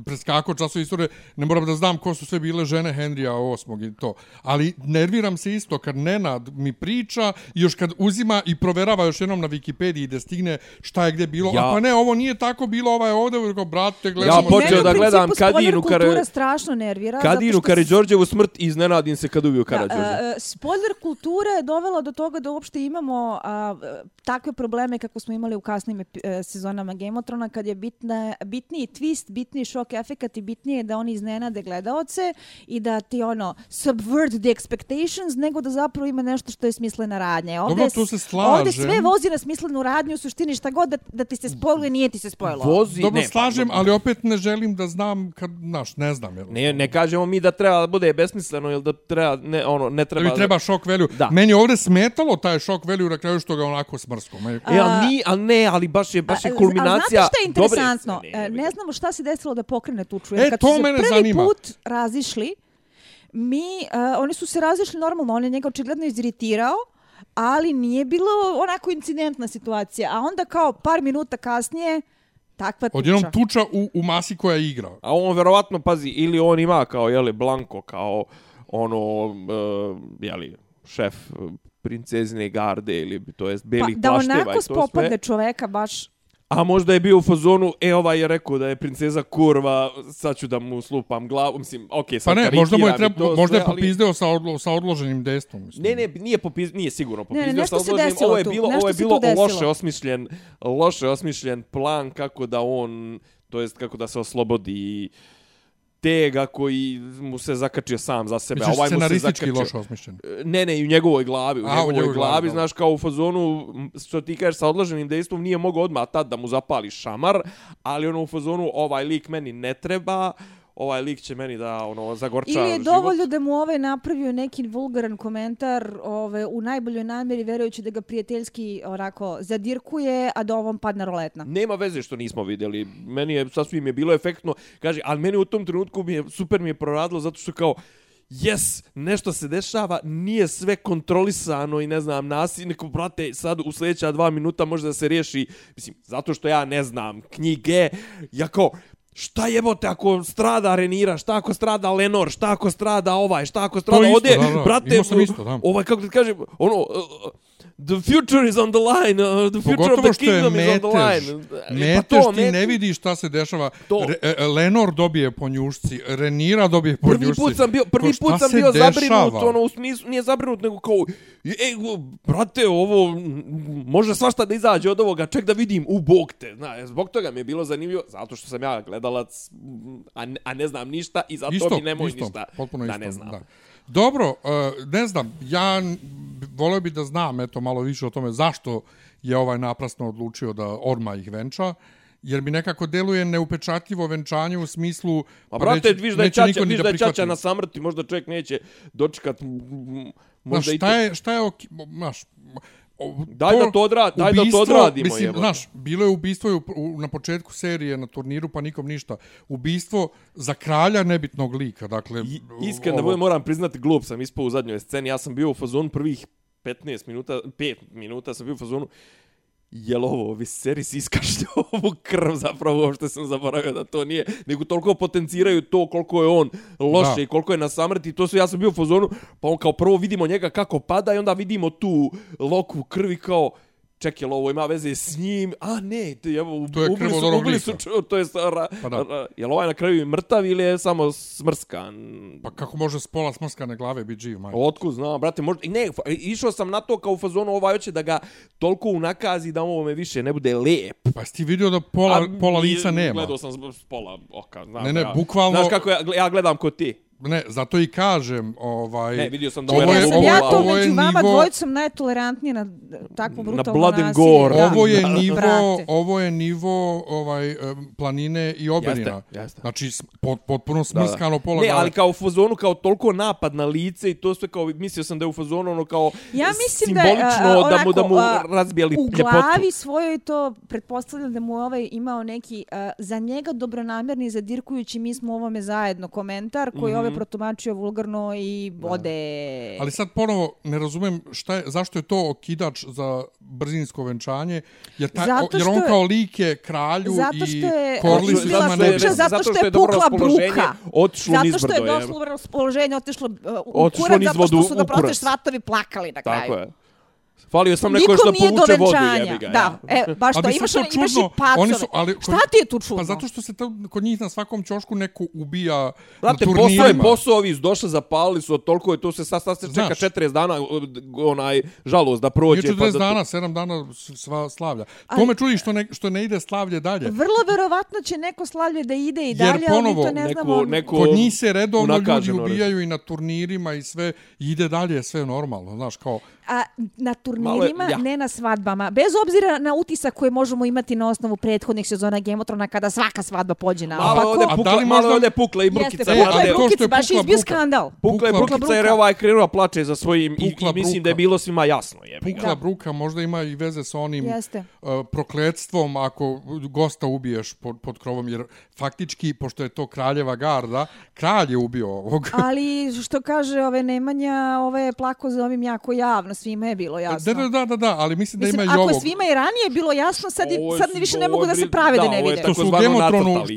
preskako časove istorije, ne moram da znam ko su sve bile žene Henrija VIII i to. Ali nerviram se isto kad Nenad mi priča i još kad uzima i proverava još jednom na Wikipediji da stigne šta je gdje bilo. Ja- A pa ne, ovo nije tako bilo, ovaj ovdje, kao, brate, gledamo. Ja počeo da principu gledam Kadinu Kare- kultura strašno nervira. Kadinu što Karadžorđevu smrt i iznenadim se kad ubiju Karadžorđe. Da, e, spoiler kultura je dovela do toga da uopšte imamo a, e, takve probleme kako smo imali u kasnim e, sezonama Game of Thrones kad je bitna, bitniji twist, bitniji šok efekat i bitnije je da oni iznenade gledaoce i da ti ono subvert the expectations nego da zapravo ima nešto što je smislena radnja. Ovdje, Dobro, tu se slažem. Ovdje sve vozi na smislenu radnju, u suštini šta god da, da ti se spojluje, nije ti se spojilo. Vozi, Dobro, ne, pa, slažem, ali opet ne želim da znam kad, znaš, ne znam. Jel? Ne, ne kažemo mi da treba da bude besmisleno ili da treba, ne, ono, ne Da treba... mi treba šok value. Da. Meni je ovdje smetalo taj šok value na kraju što ga onako smrsko. Meni- E, ali, ni, ali ne, ali baš je, baš je kulminacija... A znate šta je dobre- interesantno? Ne, Ne, ne, ne, ne, znamo šta se desilo da pokrene tuču. E, Jer kad to su se mene prvi zanima. put razišli, mi, uh, oni su se razišli normalno, on je njega očigledno iziritirao, ali nije bilo onako incidentna situacija. A onda kao par minuta kasnije, takva tuča. Odjednom tuča u, u masi koja igra. A on verovatno, pazi, ili on ima kao, jeli, Blanko, kao ono, uh, jeli, šef uh, princezine garde ili to jest pa, belih da plašteva i onako to spopadne sve. čoveka baš... A možda je bio u fazonu, e, ovaj je rekao da je princeza kurva, sad ću da mu slupam glavu, mislim, okej, Pa sad ne, možda mu je i treba, to možda je sve, ali- popizdeo sa, odlo, sa odloženim destvom. Mislim. Ne, ne, nije popiz, nije sigurno popizdeo nešto sa se odloženim. desilo Ovo je bilo, ovo je bilo loše osmišljen, loše osmišljen plan kako da on, to jest kako da se oslobodi tega koji mu se zakačio sam za sebe, Misliš ovaj mu se zakačio. loše osmišljen. Ne, ne, i u njegovoj glavi, u A, u njegovoj, njegovoj glavi, glavi, znaš, kao u fazonu, što ti kažeš, sa odloženim dejstvom nije mogao odmah tad da mu zapali šamar, ali ono u fazonu, ovaj lik meni ne treba, ovaj lik će meni da ono zagorča Ili je život. dovoljno da mu ovaj napravio neki vulgaran komentar ove, u najboljoj namjeri, verujući da ga prijateljski onako zadirkuje, a da ovom padne roletna. Nema veze što nismo vidjeli. Meni je sasvim je bilo efektno. Kaže, ali meni u tom trenutku mi je super mi je proradilo zato što kao Yes, nešto se dešava, nije sve kontrolisano i ne znam, nasi, neko, brate, sad u sljedeća dva minuta može da se riješi, mislim, zato što ja ne znam knjige, ja kao, šta jebote ako strada Renira, šta ako strada Lenor, šta ako strada ovaj, šta ako strada isto, ovdje, da, da, brate, isto, da. ovaj, kako ti kažem, ono, uh, the future is on the line, uh, the future Pogotovo of the kingdom is on the metež. line. E, Metež ti mete- ne vidiš šta se dešava. To. Re, e, Lenor dobije po njušci, Renira dobije po Prvi njušci. put sam bio, prvi put sam bio dešava? zabrinut, ono, u smislu, nije zabrinut, nego kao, ej, brate, ovo, može svašta da izađe od ovoga, ček da vidim, u bog te, zna, zbog toga mi je bilo zanimljivo, zato što sam ja gledalac, a ne, a ne znam ništa i zato Isto, mi nemoj isto, ništa potpuno da isto, ne znam. Da. Dobro, uh, ne znam, ja volio bi da znam eto malo više o tome zašto je ovaj naprasno odlučio da orma ih venča, jer mi nekako deluje neupečatljivo venčanje u smislu... Pa, brate, viš da je čača, viš da je čača na samrti, možda čovjek neće dočekat, Znaš, možda to. šta je, šta je, ok, znaš, Daj da to odra- daj da to odradimo, Mislim, jebote. znaš, bilo je ubistvo u, u, na početku serije na turniru, pa nikom ništa. Ubistvo za kralja nebitnog lika, dakle... I, iskreno da budem, moram priznati, glup sam ispao u zadnjoj sceni. Ja sam bio u fazonu prvih 15 minuta, 5 minuta sam bio u fazonu jel ovo Viserys iskašlja ovu krv zapravo uopšte sam zaboravio da to nije nego toliko potenciraju to koliko je on loše Da. i koliko je na samrti to su ja sam bio u fazonu pa on kao prvo vidimo njega kako pada i onda vidimo tu loku krvi kao čekaj, ovo ima veze s njim? A ne, je, evo, To je ubili su, ubili su, čo- to je, ra, Pa da. ra, jel ovaj na kraju mrtav ili je samo smrskan? Pa kako može s pola smrskane glave biti živ, majko? Otkud znam, brate, možda... Ne, išao sam na to kao u fazonu ovaj hoće da ga toliko unakazi da ovo me više ne bude lep. Pa jesi ti vidio da pola, A pola lica nema? Gledao sam s s pola oka. Znam, Ne, ne, ja. bukvalno- Znaš kako ja, ja gledam kod ti? Ne, zato i kažem, ovaj... Ne, vidio sam da Ovo ovo je- ovo ja je- to ovo je među vama nivo- dvojicom najtolerantnije na takvo Na brutalno blood and gore. Da, ovo je nivo, brate. ovo je nivo ovaj em, planine i oberina. Jeste, jeste. Znači pot, potpuno smrskano pola Ne, glave. ali kao u fazonu, kao toliko napad na lice i to sve kao, mislio sam da je u fazonu ono kao Ja mislim da je simbolično a, da mu, da mu a, razbijali u ljepotu. glavi svojoj to pretpostavljam da mu je ovaj imao neki a, za njega dobronamjerni zadirkujući mi smo u ovome zajedno komentar koji mm -hmm. Ovaj protumačio vulgarno i ode. Ali sad ponovo ne razumem šta je, zašto je to okidač za brzinsko venčanje, jer, taj, Zato jer on što je- kao lik je kralju Zato i što je Korli su ima zato što je- nešto. zato što je pukla bruka. otišlo Zato što je došlo raspoloženje, otišlo uh, u kurac, zato što su u da proste svatovi plakali na kraju. Tako je. Falio sam neko što povuče vodu, jebi ga. Da, ja. e, baš to. Imaš, to imaš i čudno, pacove. oni su- ali kod- Šta ti je tu čudno? Pa zato što se to, kod njih na svakom ćošku neko ubija Brate, na posao je turnirima. posao, ovi su došli, zapalili su, toliko je to se sad, sad se čeka Znaš. 40 dana, onaj, žalost da prođe. Nije pa 40 da to- dana, 7 dana sva slavlja. Ali- To me čudi što ne, što ne ide slavlje dalje. Vrlo verovatno će neko slavlje da ide i Jer dalje, ali mi ponovo to ne neko- znamo. neko- Kod njih se redovno ljudi ubijaju i na turnirima i sve, i ide dalje sve normalno, znaš, kao, A na turnirima, Malo je- ja. ne na svadbama. Bez obzira na utisak koje možemo imati na osnovu prethodnih sezona Game of Thrones kada svaka svadba pođe na Malo opako. ovdje A pukla, da malo možda- ovdje pukla i Jeste, brukica. pukla ali je je Brukica, baš je pukla izbio skandal. Pukla je Pukla brukica jer je ovaj krenula plače za svojim i, i mislim da je bilo svima jasno. Ga. pukla bruka možda ima i veze sa onim Jeste. uh, prokletstvom ako gosta ubiješ pod, pod krovom, jer faktički, pošto je to kraljeva garda, kralj je ubio ovog. Ali što kaže ove Nemanja, ove je plako za ovim jako javno, svima je bilo jasno. Da, da, da, da, da, ali mislim da Mislim, ima i ako ovog. je svima i ranije bilo jasno, sad, je, je sad su- više ne mogu da se prave da, da, ne vide. To su u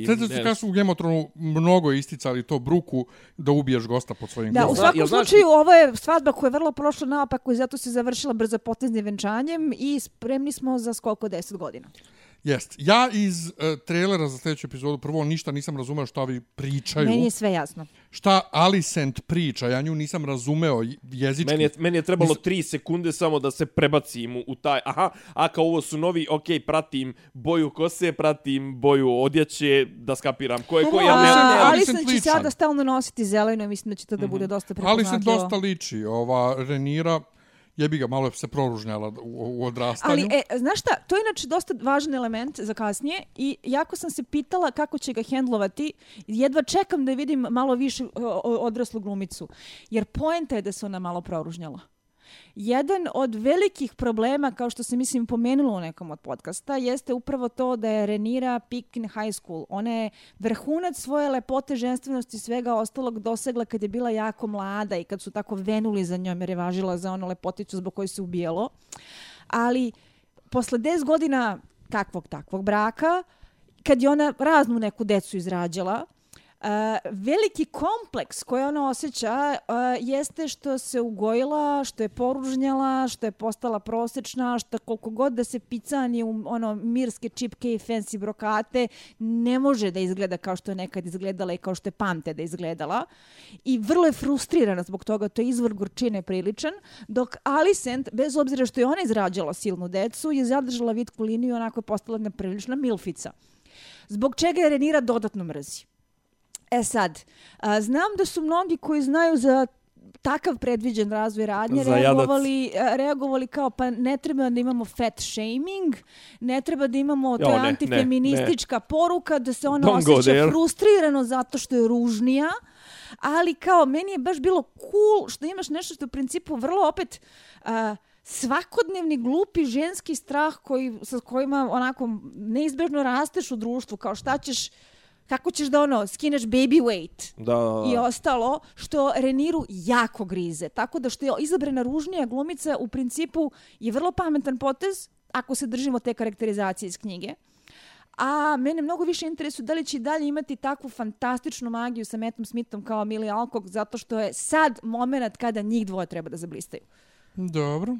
sjećate se ne. kada su u Throneu mnogo isticali to bruku da ubiješ gosta pod svojim Da, u svakom znaš- slučaju ovo je svadba koja je vrlo prošla naopako i zato se završila brzo poteznim venčanjem i spremni smo za skok od 10 godina. Jest. Ja iz uh, trailera za sljedeću epizodu prvo ništa nisam razumeo šta ovi pričaju. Meni je sve jasno. Šta Alicent priča, ja nju nisam razumeo jezički. Meni je, meni je trebalo 3 sekunde samo da se prebacim u, u taj, aha, a kao ovo su novi, ok, pratim boju kose, pratim boju odjeće, da skapiram ko je ko, ja ne, Alicent- Alicent će sada stalno nositi zeleno i mislim da će to da bude dosta Ali se prepoznatljivo. dosta liči. Ova Renira, jebi ga, malo je se proružnjala u, u odrastanju. Ali, e, znaš šta, to je inače dosta važan element za kasnije i jako sam se pitala kako će ga hendlovati. Jedva čekam da vidim malo više odraslu glumicu. Jer poenta je da se ona malo proružnjala. Jedan od velikih problema, kao što se mislim pomenulo u nekom od podcasta, jeste upravo to da je Renira peak high school. Ona je vrhunac svoje lepote, ženstvenosti i svega ostalog dosegla kad je bila jako mlada i kad su tako venuli za njom jer je važila za onu lepoticu zbog koje se ubijalo. Ali posle 10 godina kakvog takvog braka, kad je ona raznu neku decu izrađala, Eh, veliki kompleks koji ona osjeća uh, jeste što se ugojila, što je poružnjala, što je postala prosečna, što koliko god da se picani u ono mirske čipke i fancy brokate, ne može da izgleda kao što je nekad izgledala i kao što je pamte da izgledala. I vrlo je frustrirana zbog toga, to je izvor gorčine priličan, dok Alicent, bez obzira što je ona izrađala silnu decu, je zadržala vitku liniju i onako je postala neprilična milfica. Zbog čega je Renira dodatno mrzi? E sad, a, znam da su mnogi koji znaju za takav predviđen razvoj radnje reagovali, reagovali kao pa ne treba da imamo fat shaming, ne treba da imamo to ne, antifeministička ne, ne. poruka da se ona Don't osjeća frustrirano zato što je ružnija, ali kao meni je baš bilo cool što imaš nešto što je u principu vrlo opet uh, svakodnevni glupi ženski strah koji, sa kojima onako neizbežno rasteš u društvu, kao šta ćeš kako ćeš da ono, skineš baby weight da, da, da. i ostalo, što Reniru jako grize. Tako da što je izabrana ružnija glumica, u principu je vrlo pametan potez, ako se držimo te karakterizacije iz knjige. A mene mnogo više interesuje da li će dalje imati takvu fantastičnu magiju sa Mattom Smithom kao Mili Alcock, zato što je sad moment kada njih dvoje treba da zablistaju. Dobro.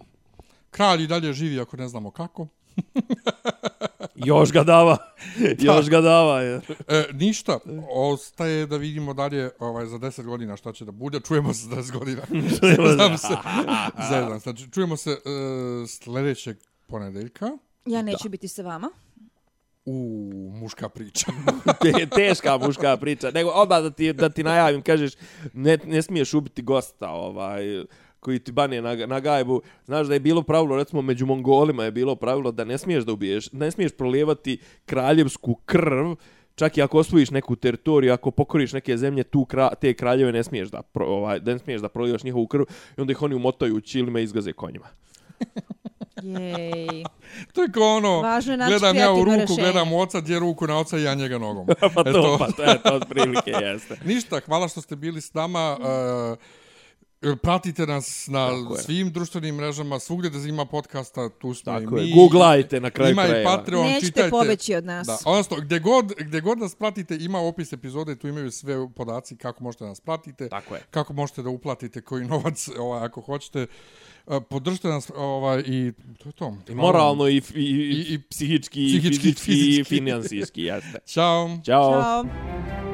Kralj i dalje živi ako ne znamo kako. Još ga dava. Još ga dava. Je. E, ništa. Ostaje da vidimo dalje ovaj, za 10 godina šta će da bude. Čujemo se za 10 godina. čujemo se. Zezam. Znači, čujemo se uh, sljedećeg ponedeljka. Ja neću da. biti sa vama. U muška priča. Te, teška muška priča. Nego odmah da ti, da ti najavim, kažeš, ne, ne smiješ ubiti gosta. Ovaj, koji ti bane na, na gajbu. Znaš da je bilo pravilo, recimo među Mongolima je bilo pravilo da ne smiješ da ubiješ, ne smiješ prolijevati kraljevsku krv, čak i ako osvojiš neku teritoriju, ako pokoriš neke zemlje, tu kra, te kraljeve ne smiješ da, pro, ovaj, ne smiješ da prolijevaš njihovu krv i onda ih oni umotaju u čilime i izgaze konjima. Jej. to je kao ono, gledam ja u ruku, rešenje. gledam u oca, gdje ruku na oca i ja njega nogom. pa to, Eto. pa to je to od prilike, jeste. Ništa, hvala što ste bili s nama. Uh, Pratite nas na svim društvenim mrežama, svugdje da ima podcasta, tu smo Tako i mi. Je. Googlajte na kraju krajeva. Ima i Patreon, Nećete čitajte. poveći od nas. Da, odnosno, gdje god, gdje god nas pratite, ima opis epizode, tu imaju sve podaci kako možete nas pratite. Tako je. Kako možete da uplatite koji novac, ovaj, ako hoćete. Podržite nas ovaj, i to je to. I moralno i, i, i, i, i psihički, psihički, i fizički, i financijski, jeste. Ćao. Ćao. Ćao.